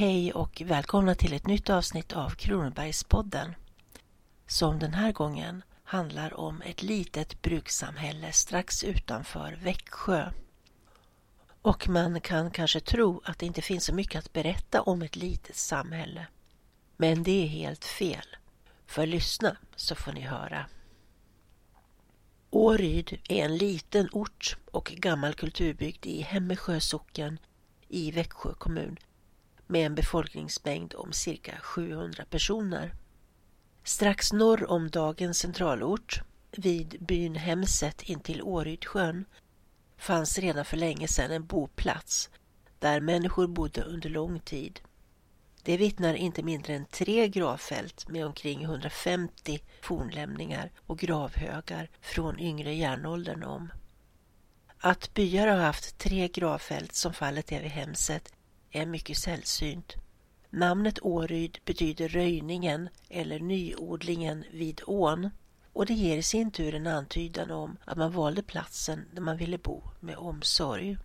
Hej och välkomna till ett nytt avsnitt av Kronobergspodden. Som den här gången handlar om ett litet brukssamhälle strax utanför Växjö. Och man kan kanske tro att det inte finns så mycket att berätta om ett litet samhälle. Men det är helt fel. För lyssna så får ni höra. Åryd är en liten ort och gammal kulturbygd i Hemmesjö socken i Växjö kommun med en befolkningsmängd om cirka 700 personer. Strax norr om dagens centralort, vid byn Hemset intill Årydsjön, fanns redan för länge sedan en boplats där människor bodde under lång tid. Det vittnar inte mindre än tre gravfält med omkring 150 fornlämningar och gravhögar från yngre järnåldern om. Att byar har haft tre gravfält som fallet är vid Hemset är mycket sällsynt. Namnet Åryd betyder röjningen eller nyodlingen vid ån och det ger i sin tur en antydan om att man valde platsen där man ville bo med omsorg.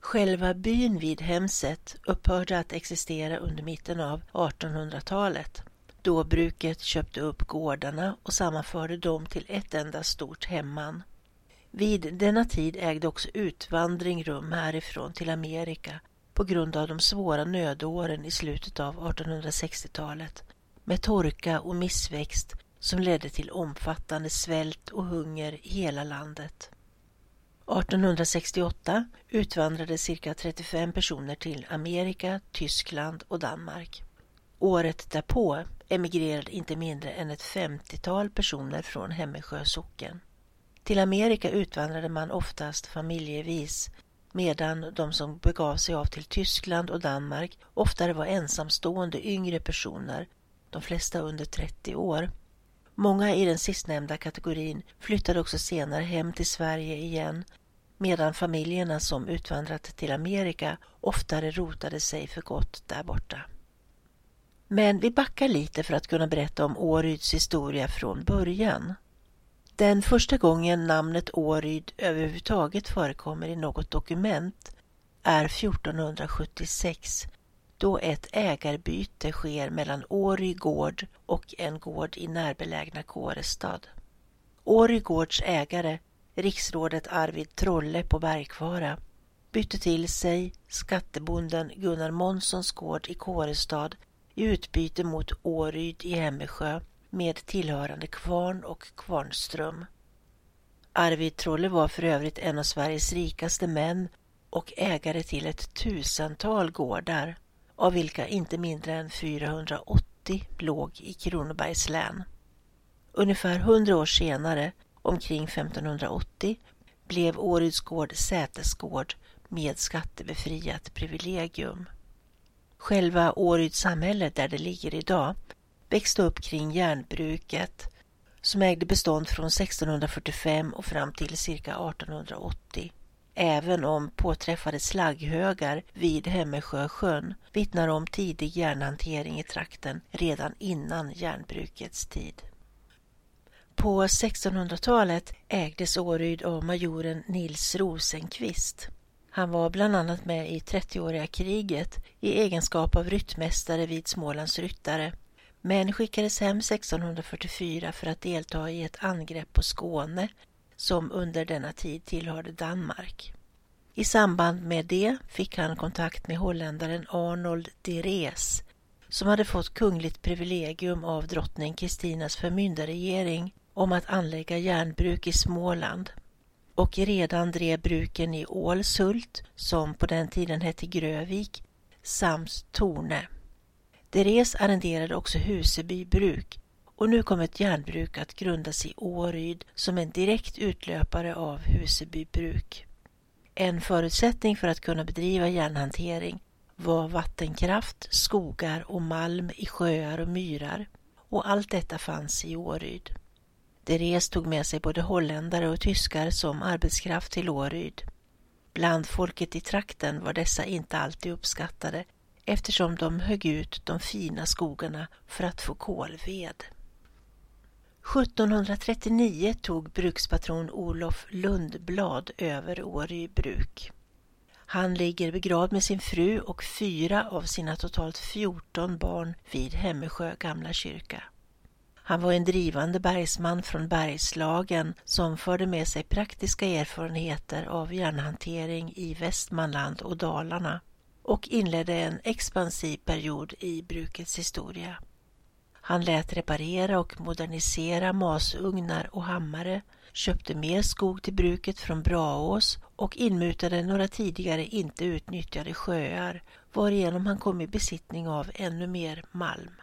Själva byn vid Hemset upphörde att existera under mitten av 1800-talet då bruket köpte upp gårdarna och sammanförde dem till ett enda stort hemman. Vid denna tid ägde också utvandring rum härifrån till Amerika på grund av de svåra nödåren i slutet av 1860-talet med torka och missväxt som ledde till omfattande svält och hunger i hela landet. 1868 utvandrade cirka 35 personer till Amerika, Tyskland och Danmark. Året därpå emigrerade inte mindre än ett 50-tal personer från Hemmesjö socken. Till Amerika utvandrade man oftast familjevis medan de som begav sig av till Tyskland och Danmark oftare var ensamstående yngre personer, de flesta under 30 år. Många i den sistnämnda kategorin flyttade också senare hem till Sverige igen medan familjerna som utvandrat till Amerika oftare rotade sig för gott där borta. Men vi backar lite för att kunna berätta om Åryds historia från början. Den första gången namnet Åryd överhuvudtaget förekommer i något dokument är 1476 då ett ägarbyte sker mellan Åry gård och en gård i närbelägna Kårestad. Åry gårds ägare, riksrådet Arvid Trolle på Bergkvara, bytte till sig skattebonden Gunnar Månssons gård i Kårestad i utbyte mot Åryd i Hemmesjö med tillhörande kvarn och kvarnström. Arvid Trolle var för övrigt en av Sveriges rikaste män och ägare till ett tusental gårdar, av vilka inte mindre än 480 låg i Kronobergs län. Ungefär hundra år senare, omkring 1580, blev Åryds gård sätesgård med skattebefriat privilegium. Själva Åryds samhälle där det ligger idag växte upp kring järnbruket som ägde bestånd från 1645 och fram till cirka 1880. Även om påträffade slagghögar vid Hemmesjösjön vittnar om tidig järnhantering i trakten redan innan järnbrukets tid. På 1600-talet ägdes Åryd av majoren Nils Rosenqvist. Han var bland annat med i 30-åriga kriget i egenskap av ryttmästare vid Smålands ryttare men skickades hem 1644 för att delta i ett angrepp på Skåne som under denna tid tillhörde Danmark. I samband med det fick han kontakt med holländaren Arnold de Rees som hade fått kungligt privilegium av drottning Kristinas förmyndarregering om att anlägga järnbruk i Småland och redan drev bruken i Ålshult, som på den tiden hette Grövik, samt Torne. Therese arrenderade också Huseby bruk och nu kom ett järnbruk att grundas i Åryd som en direkt utlöpare av Huseby bruk. En förutsättning för att kunna bedriva järnhantering var vattenkraft, skogar och malm i sjöar och myrar och allt detta fanns i Åryd. Therese tog med sig både holländare och tyskar som arbetskraft till Åryd. Bland folket i trakten var dessa inte alltid uppskattade eftersom de högg ut de fina skogarna för att få kolved. 1739 tog brukspatron Olof Lundblad över Åry bruk. Han ligger begravd med sin fru och fyra av sina totalt 14 barn vid Hemmesjö gamla kyrka. Han var en drivande bergsman från Bergslagen som förde med sig praktiska erfarenheter av järnhantering i Västmanland och Dalarna och inledde en expansiv period i brukets historia. Han lät reparera och modernisera masugnar och hammare, köpte mer skog till bruket från Braås och inmutade några tidigare inte utnyttjade sjöar varigenom han kom i besittning av ännu mer malm.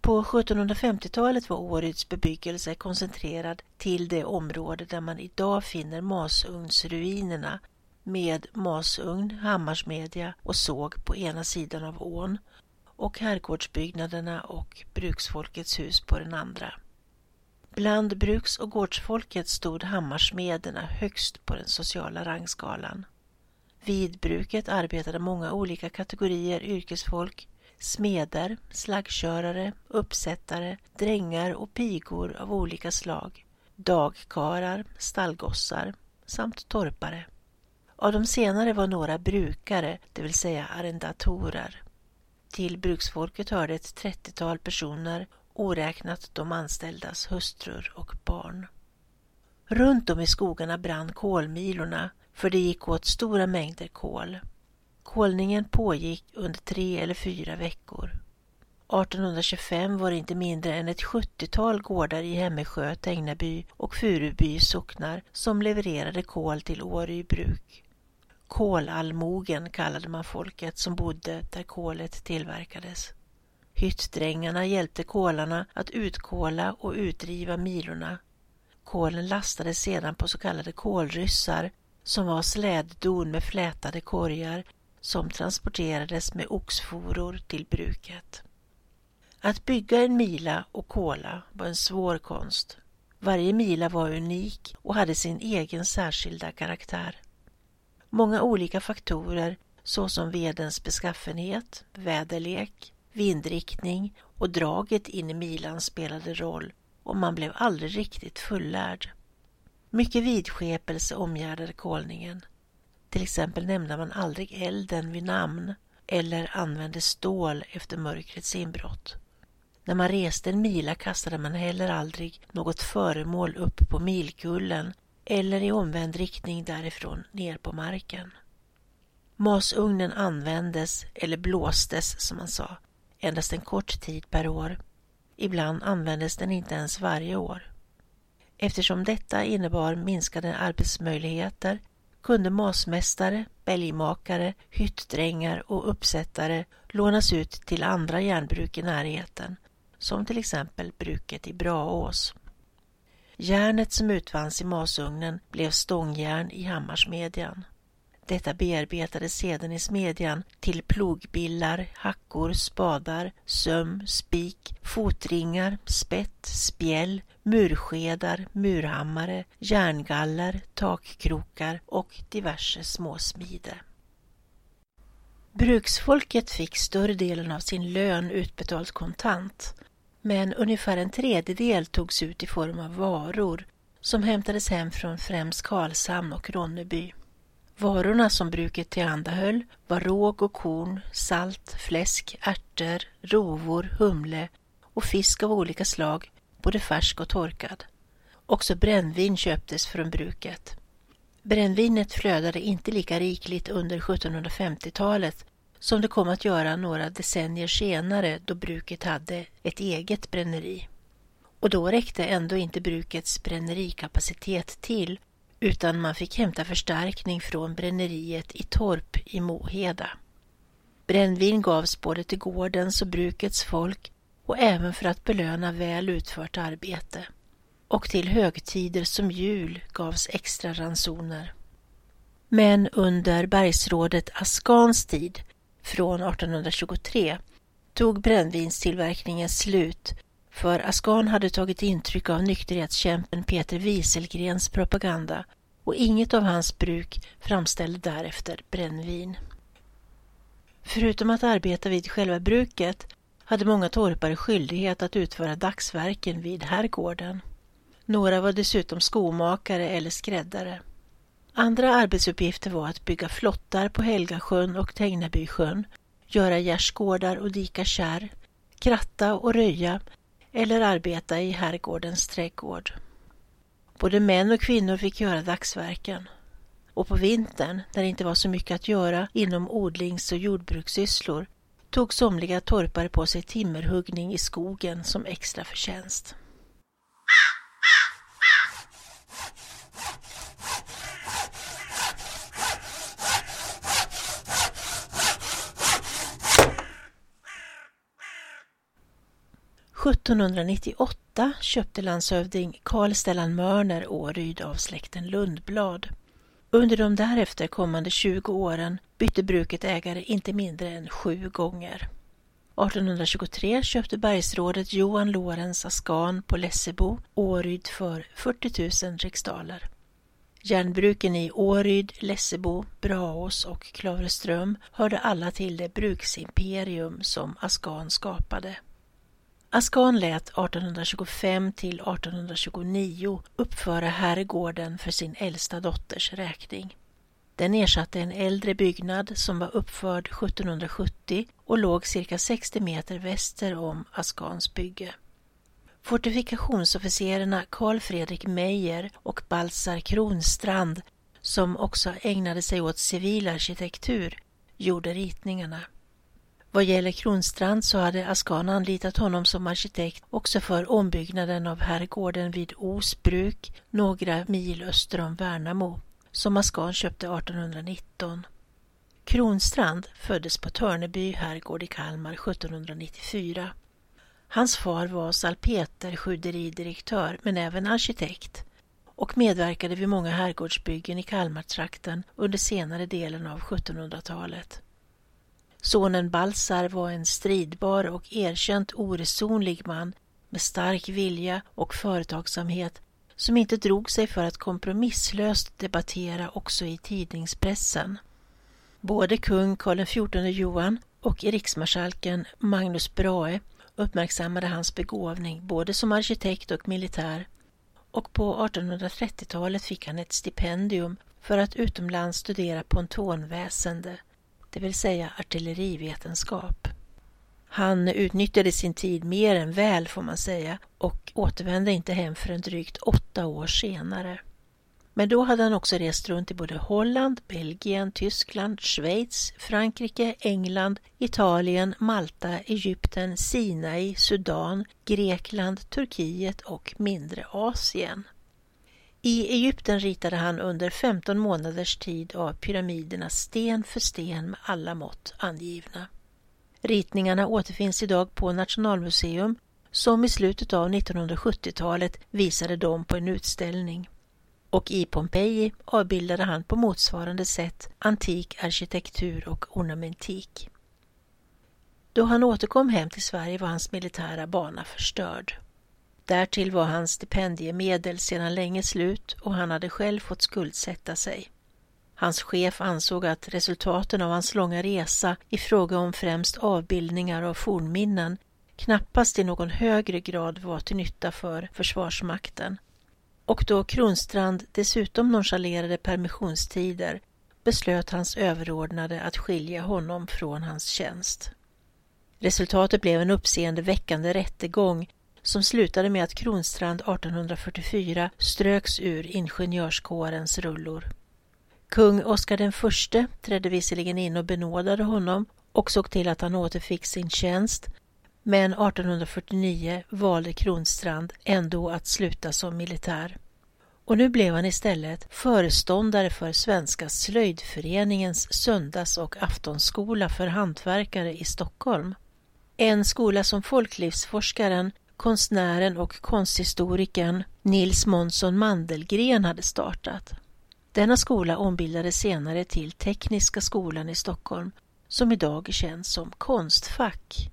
På 1750-talet var Åryds bebyggelse koncentrerad till det område där man idag finner masugnsruinerna med masugn, hammarsmedja och såg på ena sidan av ån och herrgårdsbyggnaderna och bruksfolkets hus på den andra. Bland bruks och gårdsfolket stod hammarsmederna högst på den sociala rangskalan. Vid bruket arbetade många olika kategorier yrkesfolk, smeder, slaggkörare, uppsättare, drängar och pigor av olika slag, dagkarar, stallgossar samt torpare. Av de senare var några brukare, det vill säga arrendatorer. Till bruksfolket hörde ett trettiotal personer oräknat de anställdas hustrur och barn. Runt om i skogarna brann kolmilorna för det gick åt stora mängder kol. Kolningen pågick under tre eller fyra veckor. 1825 var det inte mindre än ett 70-tal gårdar i Hemmesjö, Tegneby och Furuby socknar som levererade kol till Åry bruk. Kolallmogen kallade man folket som bodde där kolet tillverkades. Hyttdrängarna hjälpte kolarna att utkola och utriva milorna. Kolen lastades sedan på så kallade kolryssar som var släddon med flätade korgar som transporterades med oxforor till bruket. Att bygga en mila och kola var en svår konst. Varje mila var unik och hade sin egen särskilda karaktär. Många olika faktorer såsom vedens beskaffenhet, väderlek, vindriktning och draget in i milan spelade roll och man blev aldrig riktigt fullärd. Mycket vidskepelse omgärdade kolningen. Till exempel nämnde man aldrig elden vid namn eller använde stål efter mörkrets inbrott. När man reste en mila kastade man heller aldrig något föremål upp på milkullen eller i omvänd riktning därifrån ner på marken. Masugnen användes, eller blåstes som man sa, endast en kort tid per år. Ibland användes den inte ens varje år. Eftersom detta innebar minskade arbetsmöjligheter kunde masmästare, bälgmakare, hyttdrängar och uppsättare lånas ut till andra järnbruk i närheten, som till exempel bruket i Braås. Järnet som utvanns i masugnen blev stångjärn i hammarsmedjan. Detta bearbetades sedan i smedjan till plogbillar, hackor, spadar, söm, spik, fotringar, spett, spjäll, murskedar, murhammare, järngaller, takkrokar och diverse småsmide. Bruksfolket fick större delen av sin lön utbetalt kontant men ungefär en tredjedel togs ut i form av varor som hämtades hem från främst Karlshamn och Ronneby. Varorna som bruket tillhandahöll var råg och korn, salt, fläsk, ärtor, rovor, humle och fisk av olika slag, både färsk och torkad. Också brännvin köptes från bruket. Brännvinet flödade inte lika rikligt under 1750-talet som det kom att göra några decennier senare då bruket hade ett eget bränneri. Och då räckte ändå inte brukets brännerikapacitet till utan man fick hämta förstärkning från bränneriet i Torp i Moheda. Brännvin gavs både till gårdens och brukets folk och även för att belöna väl utfört arbete. Och till högtider som jul gavs extra ransoner. Men under bergsrådet Askans tid från 1823 tog brännvinstillverkningen slut för Askan hade tagit intryck av nykterhetskämpen Peter Wieselgrens propaganda och inget av hans bruk framställde därefter brännvin. Förutom att arbeta vid själva bruket hade många torpare skyldighet att utföra dagsverken vid herrgården. Några var dessutom skomakare eller skräddare. Andra arbetsuppgifter var att bygga flottar på Helgasjön och Tegnebysjön, göra gärdsgårdar och dika kärr, kratta och röja eller arbeta i herrgårdens trädgård. Både män och kvinnor fick göra dagsverken. Och på vintern, när det inte var så mycket att göra inom odlings och jordbrukssysslor, tog somliga torpare på sig timmerhuggning i skogen som extra förtjänst. 1798 köpte landshövding Carl Stellan Mörner Åryd av släkten Lundblad. Under de därefter kommande 20 åren bytte bruket ägare inte mindre än sju gånger. 1823 köpte bergsrådet Johan Lorenz Askan på Lessebo Åryd för 40 000 riksdaler. Järnbruken i Åryd, Lessebo, Braås och Klavreström hörde alla till det bruksimperium som Askan skapade. Askan lät 1825 till 1829 uppföra herrgården för sin äldsta dotters räkning. Den ersatte en äldre byggnad som var uppförd 1770 och låg cirka 60 meter väster om Askans bygge. Fortifikationsofficerarna Carl Fredrik Meyer och Baltzar Kronstrand, som också ägnade sig åt civil arkitektur, gjorde ritningarna. Vad gäller Kronstrand så hade Askan anlitat honom som arkitekt också för ombyggnaden av herrgården vid Osbruk, några mil öster om Värnamo, som Askan köpte 1819. Kronstrand föddes på Törneby herrgård i Kalmar 1794. Hans far var salpeterskjuderidirektör men även arkitekt och medverkade vid många herrgårdsbyggen i Kalmartrakten under senare delen av 1700-talet. Sonen Balsar var en stridbar och erkänt oresonlig man med stark vilja och företagsamhet som inte drog sig för att kompromisslöst debattera också i tidningspressen. Både kung Karl XIV Johan och riksmarskalken Magnus Brahe uppmärksammade hans begåvning både som arkitekt och militär och på 1830-talet fick han ett stipendium för att utomlands studera pontonväsende det vill säga artillerivetenskap. Han utnyttjade sin tid mer än väl får man säga och återvände inte hem förrän drygt åtta år senare. Men då hade han också rest runt i både Holland, Belgien, Tyskland, Schweiz, Frankrike, England, Italien, Malta, Egypten, Sinai, Sudan, Grekland, Turkiet och mindre Asien. I Egypten ritade han under 15 månaders tid av pyramiderna sten för sten med alla mått angivna. Ritningarna återfinns idag på Nationalmuseum som i slutet av 1970-talet visade dem på en utställning. Och i Pompeji avbildade han på motsvarande sätt antik arkitektur och ornamentik. Då han återkom hem till Sverige var hans militära bana förstörd. Därtill var hans stipendiemedel sedan länge slut och han hade själv fått skuldsätta sig. Hans chef ansåg att resultaten av hans långa resa i fråga om främst avbildningar av fornminnen knappast i någon högre grad var till nytta för Försvarsmakten. Och då Kronstrand dessutom nonchalerade permissionstider beslöt hans överordnade att skilja honom från hans tjänst. Resultatet blev en uppseendeväckande rättegång som slutade med att Kronstrand 1844 ströks ur ingenjörskårens rullor. Kung Oscar den förste trädde visserligen in och benådade honom och såg till att han återfick sin tjänst men 1849 valde Kronstrand ändå att sluta som militär. Och nu blev han istället föreståndare för Svenska slöjdföreningens söndags och aftonskola för hantverkare i Stockholm. En skola som folklivsforskaren konstnären och konsthistorikern Nils Månsson Mandelgren hade startat. Denna skola ombildades senare till Tekniska skolan i Stockholm som idag känns som Konstfack.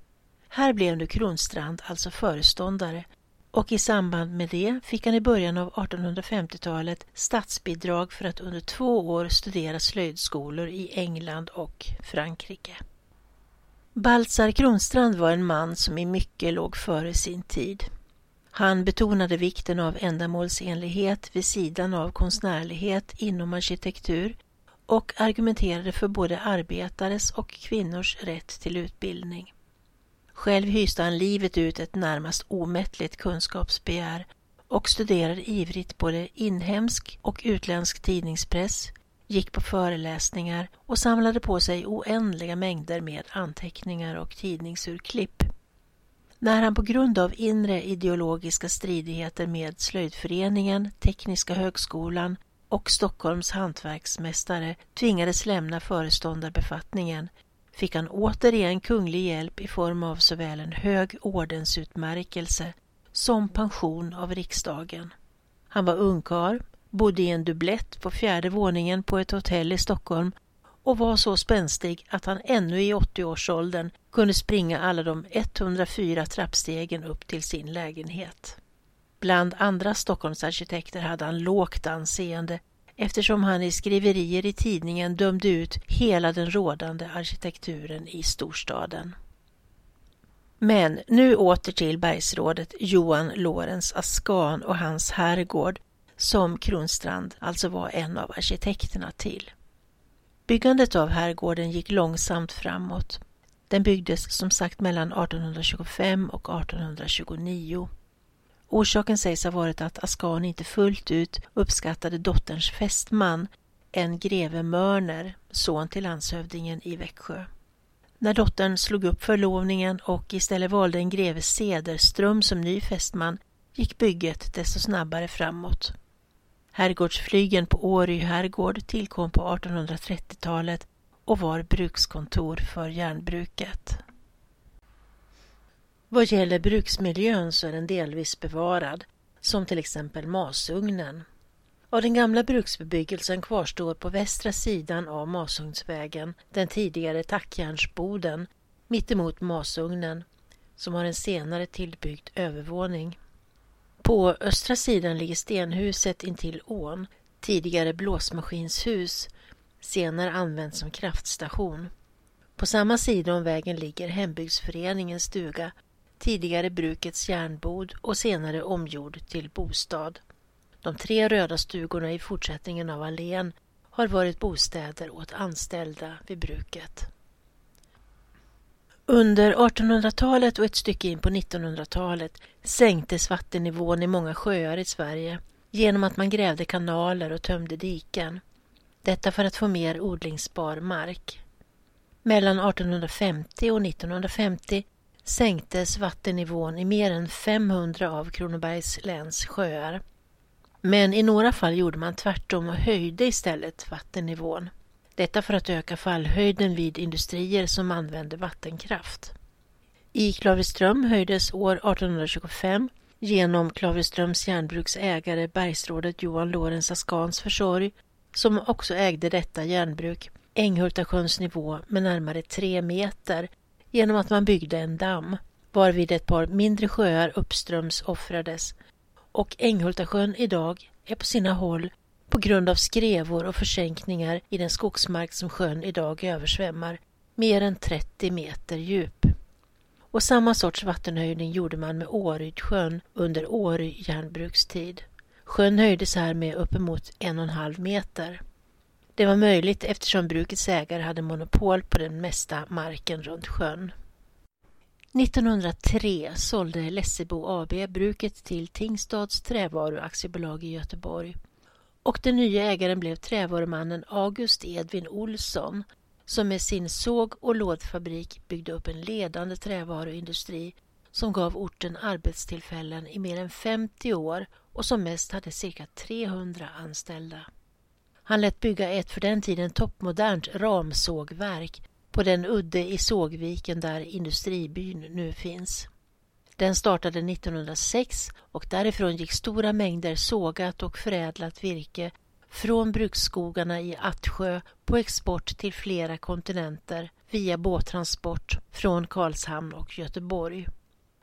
Här blev nu Kronstrand alltså föreståndare och i samband med det fick han i början av 1850-talet statsbidrag för att under två år studera slöjdskolor i England och Frankrike. Baltzar Kronstrand var en man som i mycket låg före sin tid. Han betonade vikten av ändamålsenlighet vid sidan av konstnärlighet inom arkitektur och argumenterade för både arbetares och kvinnors rätt till utbildning. Själv hyste han livet ut ett närmast omättligt kunskapsbegär och studerade ivrigt både inhemsk och utländsk tidningspress, gick på föreläsningar och samlade på sig oändliga mängder med anteckningar och tidningsurklipp. När han på grund av inre ideologiska stridigheter med Slöjdföreningen, Tekniska högskolan och Stockholms hantverksmästare tvingades lämna föreståndarbefattningen fick han återigen kunglig hjälp i form av såväl en hög ordensutmärkelse som pension av riksdagen. Han var ungkarl, bodde i en dubblett på fjärde våningen på ett hotell i Stockholm och var så spänstig att han ännu i 80-årsåldern kunde springa alla de 104 trappstegen upp till sin lägenhet. Bland andra Stockholmsarkitekter hade han lågt anseende eftersom han i skriverier i tidningen dömde ut hela den rådande arkitekturen i storstaden. Men nu åter till bergsrådet Johan Lorenz Askan och hans herrgård som Kronstrand alltså var en av arkitekterna till. Byggandet av herrgården gick långsamt framåt. Den byggdes som sagt mellan 1825 och 1829. Orsaken sägs ha varit att Askan inte fullt ut uppskattade dotterns fästman, en greve Mörner, son till landshövdingen i Växjö. När dottern slog upp förlovningen och istället valde en greve Cederström som ny fästman gick bygget desto snabbare framåt. Herrgårdsflygen på Åry herrgård tillkom på 1830-talet och var brukskontor för järnbruket. Vad gäller bruksmiljön så är den delvis bevarad, som till exempel masugnen. Av den gamla bruksbebyggelsen kvarstår på västra sidan av Masugnsvägen den tidigare tackjärnsboden mittemot masugnen som har en senare tillbyggd övervåning. På östra sidan ligger stenhuset intill ån, tidigare blåsmaskinshus, senare använt som kraftstation. På samma sida om vägen ligger hembygdsföreningens stuga, tidigare brukets järnbod och senare omgjord till bostad. De tre röda stugorna i fortsättningen av allén har varit bostäder åt anställda vid bruket. Under 1800-talet och ett stycke in på 1900-talet sänktes vattennivån i många sjöar i Sverige genom att man grävde kanaler och tömde diken. Detta för att få mer odlingsbar mark. Mellan 1850 och 1950 sänktes vattennivån i mer än 500 av Kronobergs läns sjöar. Men i några fall gjorde man tvärtom och höjde istället vattennivån. Detta för att öka fallhöjden vid industrier som använder vattenkraft. I Klavreström höjdes år 1825 genom Klavreströms järnbruks ägare bergsrådet Johan Lorenz Askans försorg som också ägde detta järnbruk Änghultasjöns nivå med närmare tre meter genom att man byggde en damm varvid ett par mindre sjöar uppströms offrades och Änghultasjön idag är på sina håll på grund av skrevor och försänkningar i den skogsmark som sjön idag översvämmar mer än 30 meter djup. Och samma sorts vattenhöjning gjorde man med Årydsjön under Åry järnbrukstid. Sjön höjdes här med uppemot en och en halv meter. Det var möjligt eftersom brukets ägare hade monopol på den mesta marken runt sjön. 1903 sålde Lessebo AB bruket till Tingstads Trävaru AB i Göteborg och den nya ägaren blev trävarumannen August Edvin Olsson som med sin såg och lådfabrik byggde upp en ledande trävaruindustri som gav orten arbetstillfällen i mer än 50 år och som mest hade cirka 300 anställda. Han lät bygga ett för den tiden toppmodernt ramsågverk på den udde i Sågviken där industribyn nu finns. Den startade 1906 och därifrån gick stora mängder sågat och förädlat virke från bruksskogarna i Attsjö på export till flera kontinenter via båttransport från Karlshamn och Göteborg.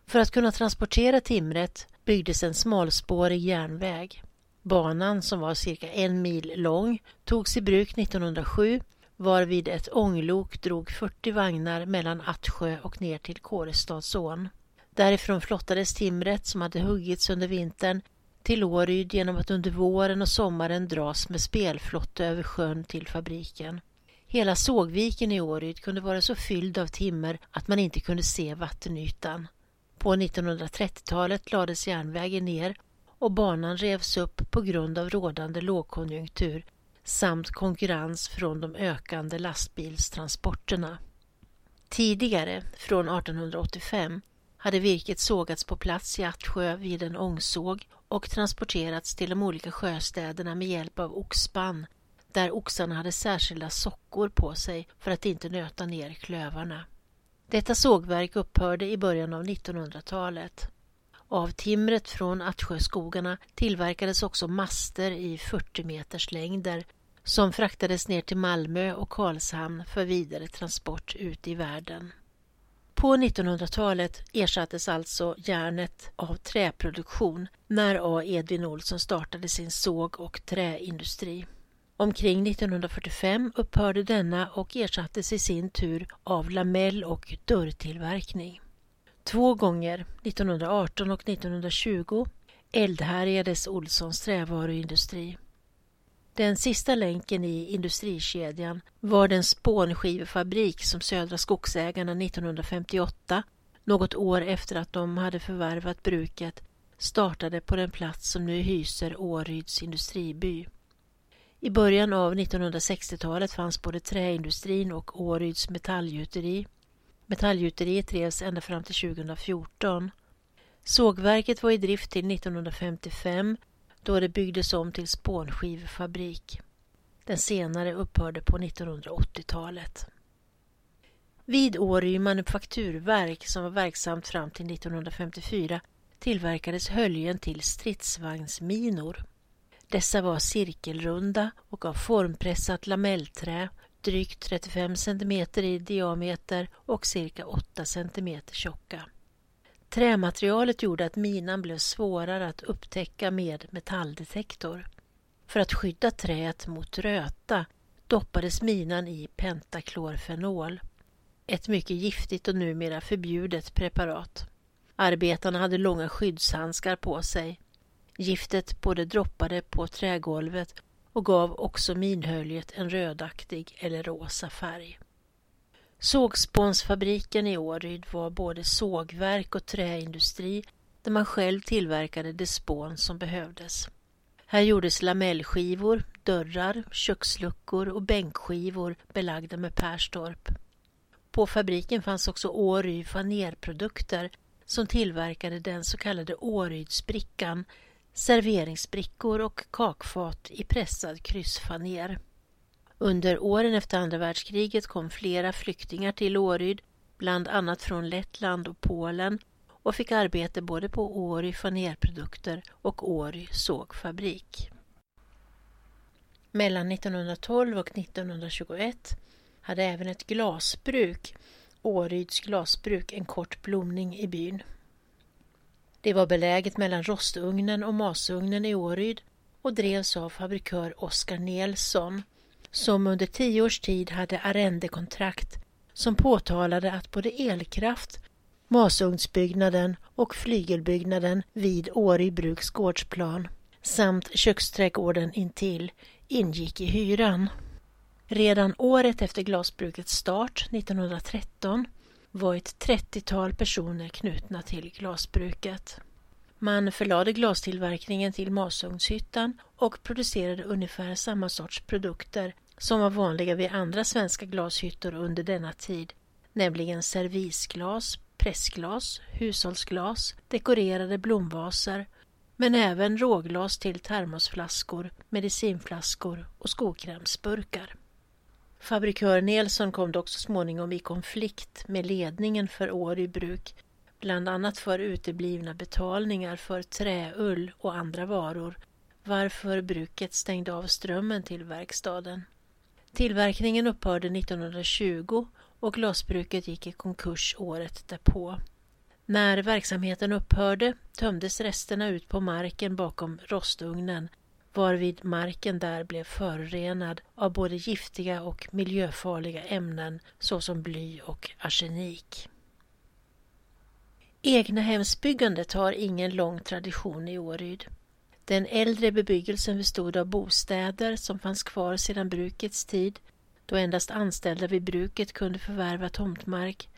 För att kunna transportera timret byggdes en smalspårig järnväg. Banan, som var cirka en mil lång, togs i bruk 1907 varvid ett ånglok drog 40 vagnar mellan Attsjö och ner till Kårestadsån. Därifrån flottades timret som hade huggits under vintern till Åryd genom att under våren och sommaren dras med spelflotte över sjön till fabriken. Hela sågviken i Åryd kunde vara så fylld av timmer att man inte kunde se vattenytan. På 1930-talet lades järnvägen ner och banan revs upp på grund av rådande lågkonjunktur samt konkurrens från de ökande lastbilstransporterna. Tidigare, från 1885, hade virket sågats på plats i Attsjö vid en ångsåg och transporterats till de olika sjöstäderna med hjälp av oxspann där oxarna hade särskilda sockor på sig för att inte nöta ner klövarna. Detta sågverk upphörde i början av 1900-talet. Av timret från Attsjöskogarna tillverkades också master i 40 meters längder som fraktades ner till Malmö och Karlshamn för vidare transport ut i världen. På 1900-talet ersattes alltså järnet av träproduktion när A. Edvin Olsson startade sin såg och träindustri. Omkring 1945 upphörde denna och ersattes i sin tur av lamell och dörrtillverkning. Två gånger, 1918 och 1920, eldhärjades Olssons trävaruindustri. Den sista länken i industrikedjan var den spånskivefabrik som Södra Skogsägarna 1958, något år efter att de hade förvärvat bruket, startade på den plats som nu hyser Åryds industriby. I början av 1960-talet fanns både träindustrin och Åryds metallgjuteri. Metallgjuteriet drevs ända fram till 2014. Sågverket var i drift till 1955 då det byggdes om till spånskivfabrik. Den senare upphörde på 1980-talet. Vid Åry manufakturverk som var verksamt fram till 1954 tillverkades höljen till stridsvagnsminor. Dessa var cirkelrunda och av formpressat lamellträ, drygt 35 cm i diameter och cirka 8 cm tjocka. Trämaterialet gjorde att minan blev svårare att upptäcka med metalldetektor. För att skydda träet mot röta doppades minan i pentaklorfenol, ett mycket giftigt och numera förbjudet preparat. Arbetarna hade långa skyddshandskar på sig. Giftet både droppade på trägolvet och gav också minhöljet en rödaktig eller rosa färg. Sågspånsfabriken i Åryd var både sågverk och träindustri där man själv tillverkade det spån som behövdes. Här gjordes lamellskivor, dörrar, köksluckor och bänkskivor belagda med Perstorp. På fabriken fanns också Åry fanerprodukter som tillverkade den så kallade Årydsbrickan, serveringsbrickor och kakfat i pressad kryssfaner. Under åren efter andra världskriget kom flera flyktingar till Åryd, bland annat från Lettland och Polen och fick arbete både på Åry fanerprodukter och Åry sågfabrik. Mellan 1912 och 1921 hade även ett glasbruk, Åryds glasbruk, en kort blomning i byn. Det var beläget mellan rostugnen och masugnen i Åryd och drevs av fabrikör Oskar Nilsson som under tio års tid hade arrendekontrakt som påtalade att både elkraft, masugnsbyggnaden och flygelbyggnaden vid Åry bruks gårdsplan samt köksträdgården intill ingick i hyran. Redan året efter glasbrukets start, 1913, var ett trettiotal personer knutna till glasbruket. Man förlade glastillverkningen till Masugnshyttan och producerade ungefär samma sorts produkter som var vanliga vid andra svenska glashyttor under denna tid, nämligen servisglas, pressglas, hushållsglas, dekorerade blomvaser, men även råglas till termosflaskor, medicinflaskor och skokrämsburkar. Fabrikör Nilsson kom dock så småningom i konflikt med ledningen för Åry bruk bland annat för uteblivna betalningar för träull och andra varor, varför bruket stängde av strömmen till verkstaden. Tillverkningen upphörde 1920 och glasbruket gick i konkurs året därpå. När verksamheten upphörde tömdes resterna ut på marken bakom rostugnen varvid marken där blev förorenad av både giftiga och miljöfarliga ämnen såsom bly och arsenik. Egnahemsbyggandet har ingen lång tradition i Åryd. Den äldre bebyggelsen bestod av bostäder som fanns kvar sedan brukets tid, då endast anställda vid bruket kunde förvärva tomtmark,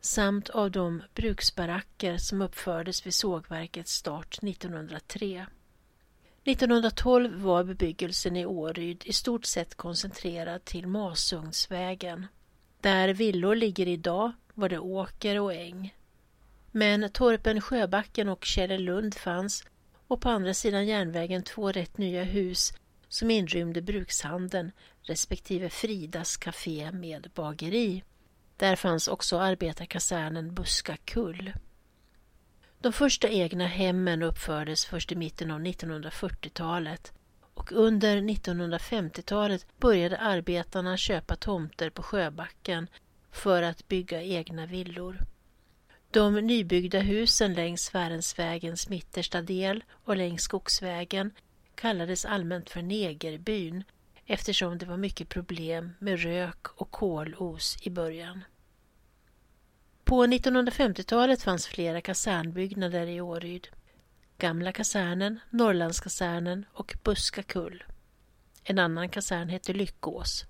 samt av de bruksbaracker som uppfördes vid sågverkets start 1903. 1912 var bebyggelsen i Åryd i stort sett koncentrerad till Masugnsvägen. Där villor ligger idag var det åker och äng. Men torpen Sjöbacken och Källelund fanns och på andra sidan järnvägen två rätt nya hus som inrymde brukshandeln respektive Fridas café med bageri. Där fanns också arbetarkasernen Buskakull. De första egna hemmen uppfördes först i mitten av 1940-talet och under 1950-talet började arbetarna köpa tomter på Sjöbacken för att bygga egna villor. De nybyggda husen längs Värensvägens mittersta del och längs Skogsvägen kallades allmänt för Negerbyn eftersom det var mycket problem med rök och kolos i början. På 1950-talet fanns flera kasernbyggnader i Åryd. Gamla kasernen, Norrlandskasernen och Buskakull. En annan kasern hette Lyckås.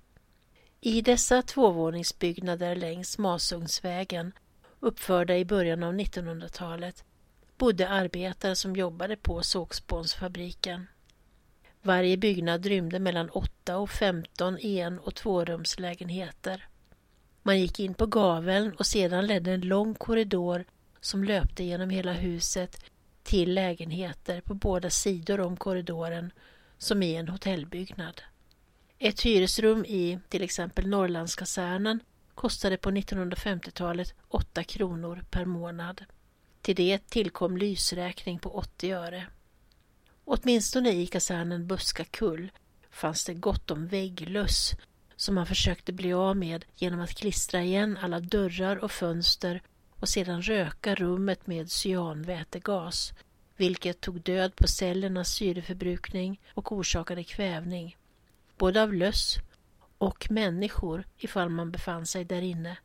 I dessa tvåvåningsbyggnader längs Masugnsvägen uppförda i början av 1900-talet bodde arbetare som jobbade på sågspånsfabriken. Varje byggnad rymde mellan 8 och 15 en och tvårumslägenheter. Man gick in på gaveln och sedan ledde en lång korridor som löpte genom hela huset till lägenheter på båda sidor om korridoren som i en hotellbyggnad. Ett hyresrum i till exempel Norrlandskasernen kostade på 1950-talet 8 kronor per månad. Till det tillkom lysräkning på 80 öre. Åtminstone i kasernen Buskakull fanns det gott om vägglöss som man försökte bli av med genom att klistra igen alla dörrar och fönster och sedan röka rummet med cyanvätegas, vilket tog död på cellernas syreförbrukning och orsakade kvävning, både av löss och människor ifall man befann sig där inne.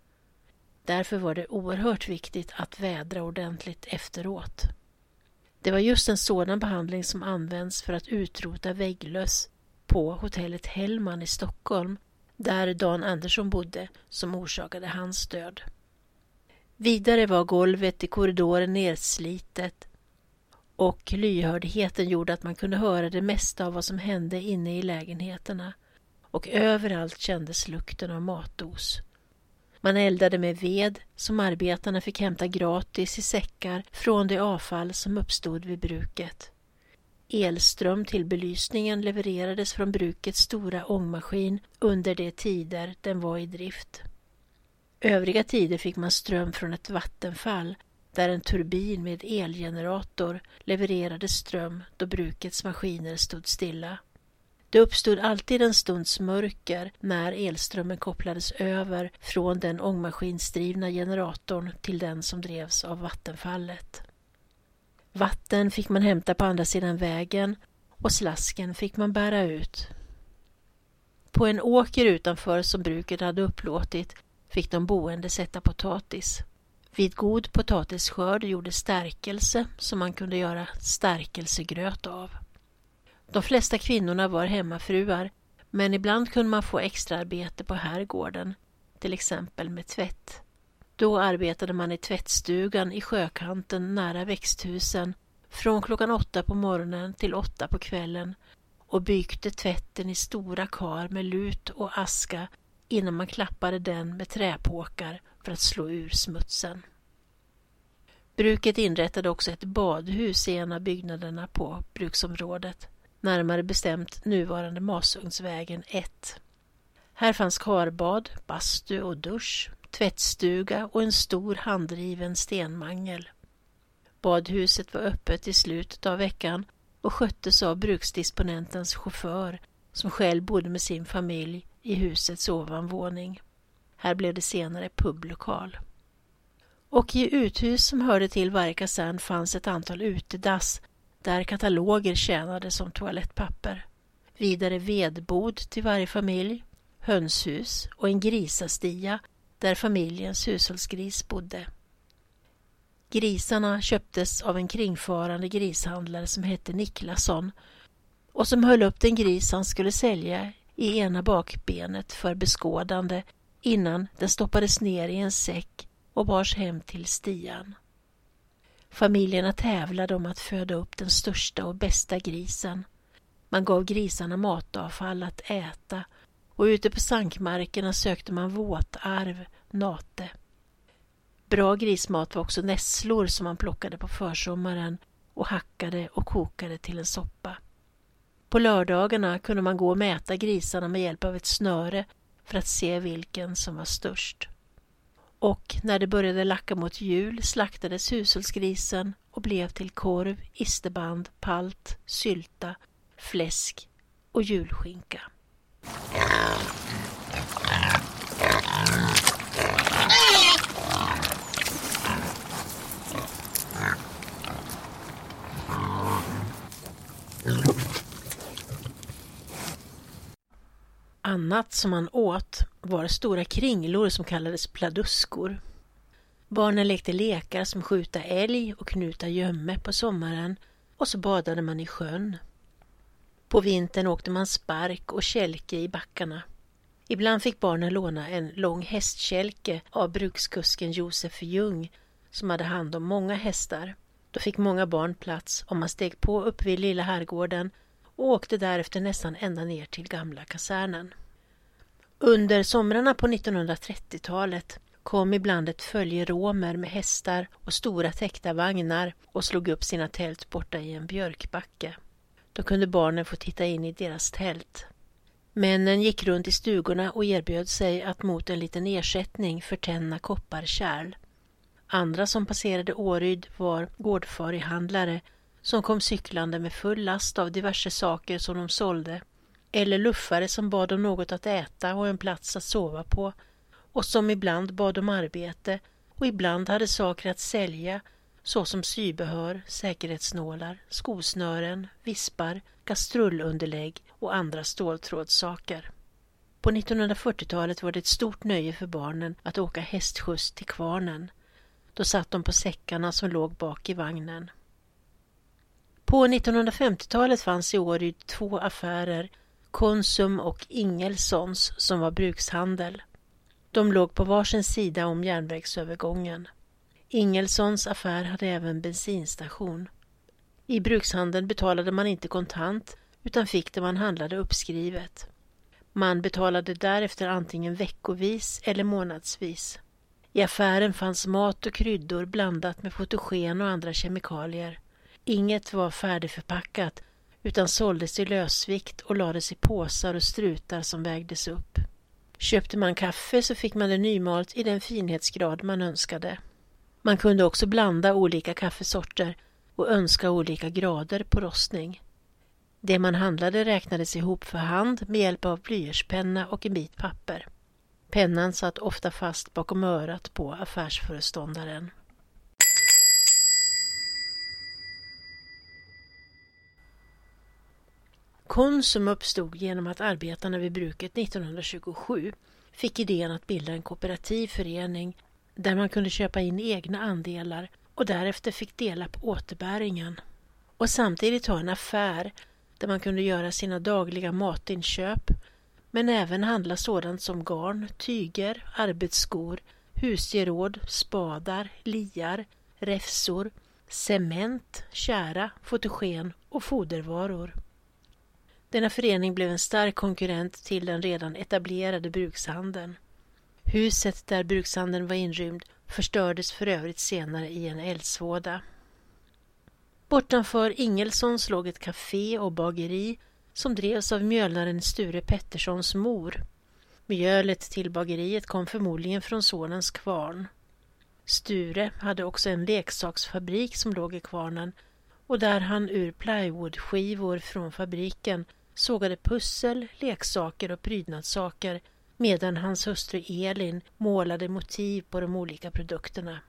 Därför var det oerhört viktigt att vädra ordentligt efteråt. Det var just en sådan behandling som används för att utrota vägglöss på hotellet Hellman i Stockholm där Dan Andersson bodde som orsakade hans död. Vidare var golvet i korridoren nedslitet och lyhördheten gjorde att man kunde höra det mesta av vad som hände inne i lägenheterna och överallt kändes lukten av matos. Man eldade med ved som arbetarna fick hämta gratis i säckar från det avfall som uppstod vid bruket. Elström till belysningen levererades från brukets stora ångmaskin under de tider den var i drift. Övriga tider fick man ström från ett vattenfall där en turbin med elgenerator levererade ström då brukets maskiner stod stilla. Det uppstod alltid en stunds mörker när elströmmen kopplades över från den ångmaskinsdrivna generatorn till den som drevs av vattenfallet. Vatten fick man hämta på andra sidan vägen och slasken fick man bära ut. På en åker utanför som bruket hade upplåtit fick de boende sätta potatis. Vid god potatisskörd gjordes stärkelse som man kunde göra stärkelsegröt av. De flesta kvinnorna var hemmafruar men ibland kunde man få extraarbete på herrgården, till exempel med tvätt. Då arbetade man i tvättstugan i sjökanten nära växthusen från klockan åtta på morgonen till åtta på kvällen och bykte tvätten i stora kar med lut och aska innan man klappade den med träpåkar för att slå ur smutsen. Bruket inrättade också ett badhus i en av byggnaderna på bruksområdet närmare bestämt nuvarande Masugnsvägen 1. Här fanns karbad, bastu och dusch, tvättstuga och en stor handdriven stenmangel. Badhuset var öppet i slutet av veckan och sköttes av bruksdisponentens chaufför som själv bodde med sin familj i husets ovanvåning. Här blev det senare publokal. Och i uthus som hörde till varje kasern fanns ett antal utedass där kataloger tjänade som toalettpapper. Vidare vedbod till varje familj, hönshus och en grisastia där familjens hushållsgris bodde. Grisarna köptes av en kringfarande grishandlare som hette Niklasson och som höll upp den gris han skulle sälja i ena bakbenet för beskådande innan den stoppades ner i en säck och bars hem till stian. Familjerna tävlade om att föda upp den största och bästa grisen. Man gav grisarna matavfall att äta och ute på sankmarkerna sökte man våtarv, nate. Bra grismat var också nässlor som man plockade på försommaren och hackade och kokade till en soppa. På lördagarna kunde man gå och mäta grisarna med hjälp av ett snöre för att se vilken som var störst. Och när det började lacka mot jul slaktades hushållsgrisen och blev till korv, isterband, palt, sylta, fläsk och julskinka. Annat som man åt var stora kringlor som kallades pladuskor. Barnen lekte lekar som skjuta älg och knuta gömme på sommaren och så badade man i sjön. På vintern åkte man spark och kälke i backarna. Ibland fick barnen låna en lång hästkälke av brukskusken Josef Ljung som hade hand om många hästar. Då fick många barn plats om man steg på upp vid lilla herrgården och åkte därefter nästan ända ner till gamla kasernen. Under somrarna på 1930-talet kom ibland ett följe romer med hästar och stora täckta vagnar och slog upp sina tält borta i en björkbacke. Då kunde barnen få titta in i deras tält. Männen gick runt i stugorna och erbjöd sig att mot en liten ersättning förtänna kopparkärl. Andra som passerade Åryd var gårdfarihandlare som kom cyklande med full last av diverse saker som de sålde eller luffare som bad om något att äta och en plats att sova på och som ibland bad om arbete och ibland hade saker att sälja såsom sybehör, säkerhetsnålar, skosnören, vispar, kastrullunderlägg och andra ståltrådssaker. På 1940-talet var det ett stort nöje för barnen att åka hästskjuts till kvarnen. Då satt de på säckarna som låg bak i vagnen. På 1950-talet fanns i Åryd två affärer, Konsum och Ingelssons, som var brukshandel. De låg på varsin sida om järnvägsövergången. Ingelssons affär hade även bensinstation. I brukshandeln betalade man inte kontant utan fick det man handlade uppskrivet. Man betalade därefter antingen veckovis eller månadsvis. I affären fanns mat och kryddor blandat med fotogen och andra kemikalier. Inget var färdigförpackat utan såldes i lösvikt och lades i påsar och strutar som vägdes upp. Köpte man kaffe så fick man det nymalt i den finhetsgrad man önskade. Man kunde också blanda olika kaffesorter och önska olika grader på rostning. Det man handlade räknades ihop för hand med hjälp av blyertspenna och en bit papper. Pennan satt ofta fast bakom örat på affärsföreståndaren. Konsum uppstod genom att arbetarna vid bruket 1927 fick idén att bilda en kooperativ förening där man kunde köpa in egna andelar och därefter fick dela på återbäringen. Och samtidigt ha en affär där man kunde göra sina dagliga matinköp men även handla sådant som garn, tyger, arbetsskor, husgeråd, spadar, liar, räfsor, cement, kära, fotogen och fodervaror. Denna förening blev en stark konkurrent till den redan etablerade brukshandeln. Huset där brukshandeln var inrymd förstördes för övrigt senare i en eldsvåda. Bortanför Ingelssons låg ett café och bageri som drevs av mjölnaren Sture Petterssons mor. Mjölet till bageriet kom förmodligen från sonens kvarn. Sture hade också en leksaksfabrik som låg i kvarnen och där han ur plywoodskivor från fabriken sågade pussel, leksaker och prydnadssaker medan hans hustru Elin målade motiv på de olika produkterna.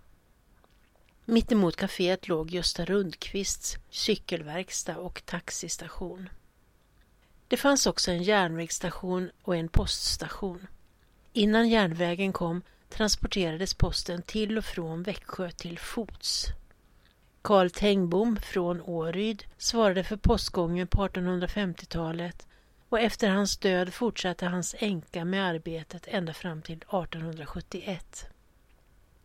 Mittemot kaféet låg Gösta Rundqvists cykelverkstad och taxistation. Det fanns också en järnvägsstation och en poststation. Innan järnvägen kom transporterades posten till och från Växjö till fots. Karl Tengbom från Åryd svarade för postgången på 1850-talet och efter hans död fortsatte hans änka med arbetet ända fram till 1871.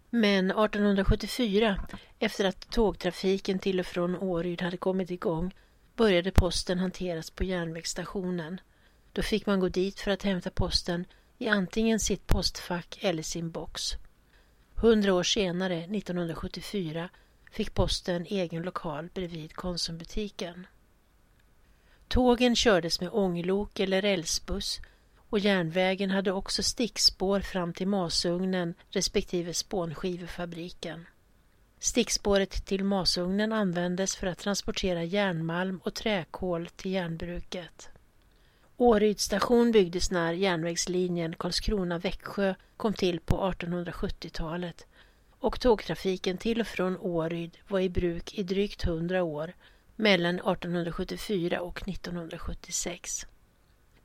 Men 1874, efter att tågtrafiken till och från Åryd hade kommit igång, började posten hanteras på järnvägsstationen. Då fick man gå dit för att hämta posten i antingen sitt postfack eller sin box. Hundra år senare, 1974, fick posten egen lokal bredvid Konsumbutiken. Tågen kördes med ånglok eller rälsbuss och järnvägen hade också stickspår fram till masugnen respektive spånskivefabriken. Stickspåret till masugnen användes för att transportera järnmalm och träkol till järnbruket. Åryds station byggdes när järnvägslinjen Karlskrona-Växjö kom till på 1870-talet och tågtrafiken till och från Åryd var i bruk i drygt hundra år mellan 1874 och 1976.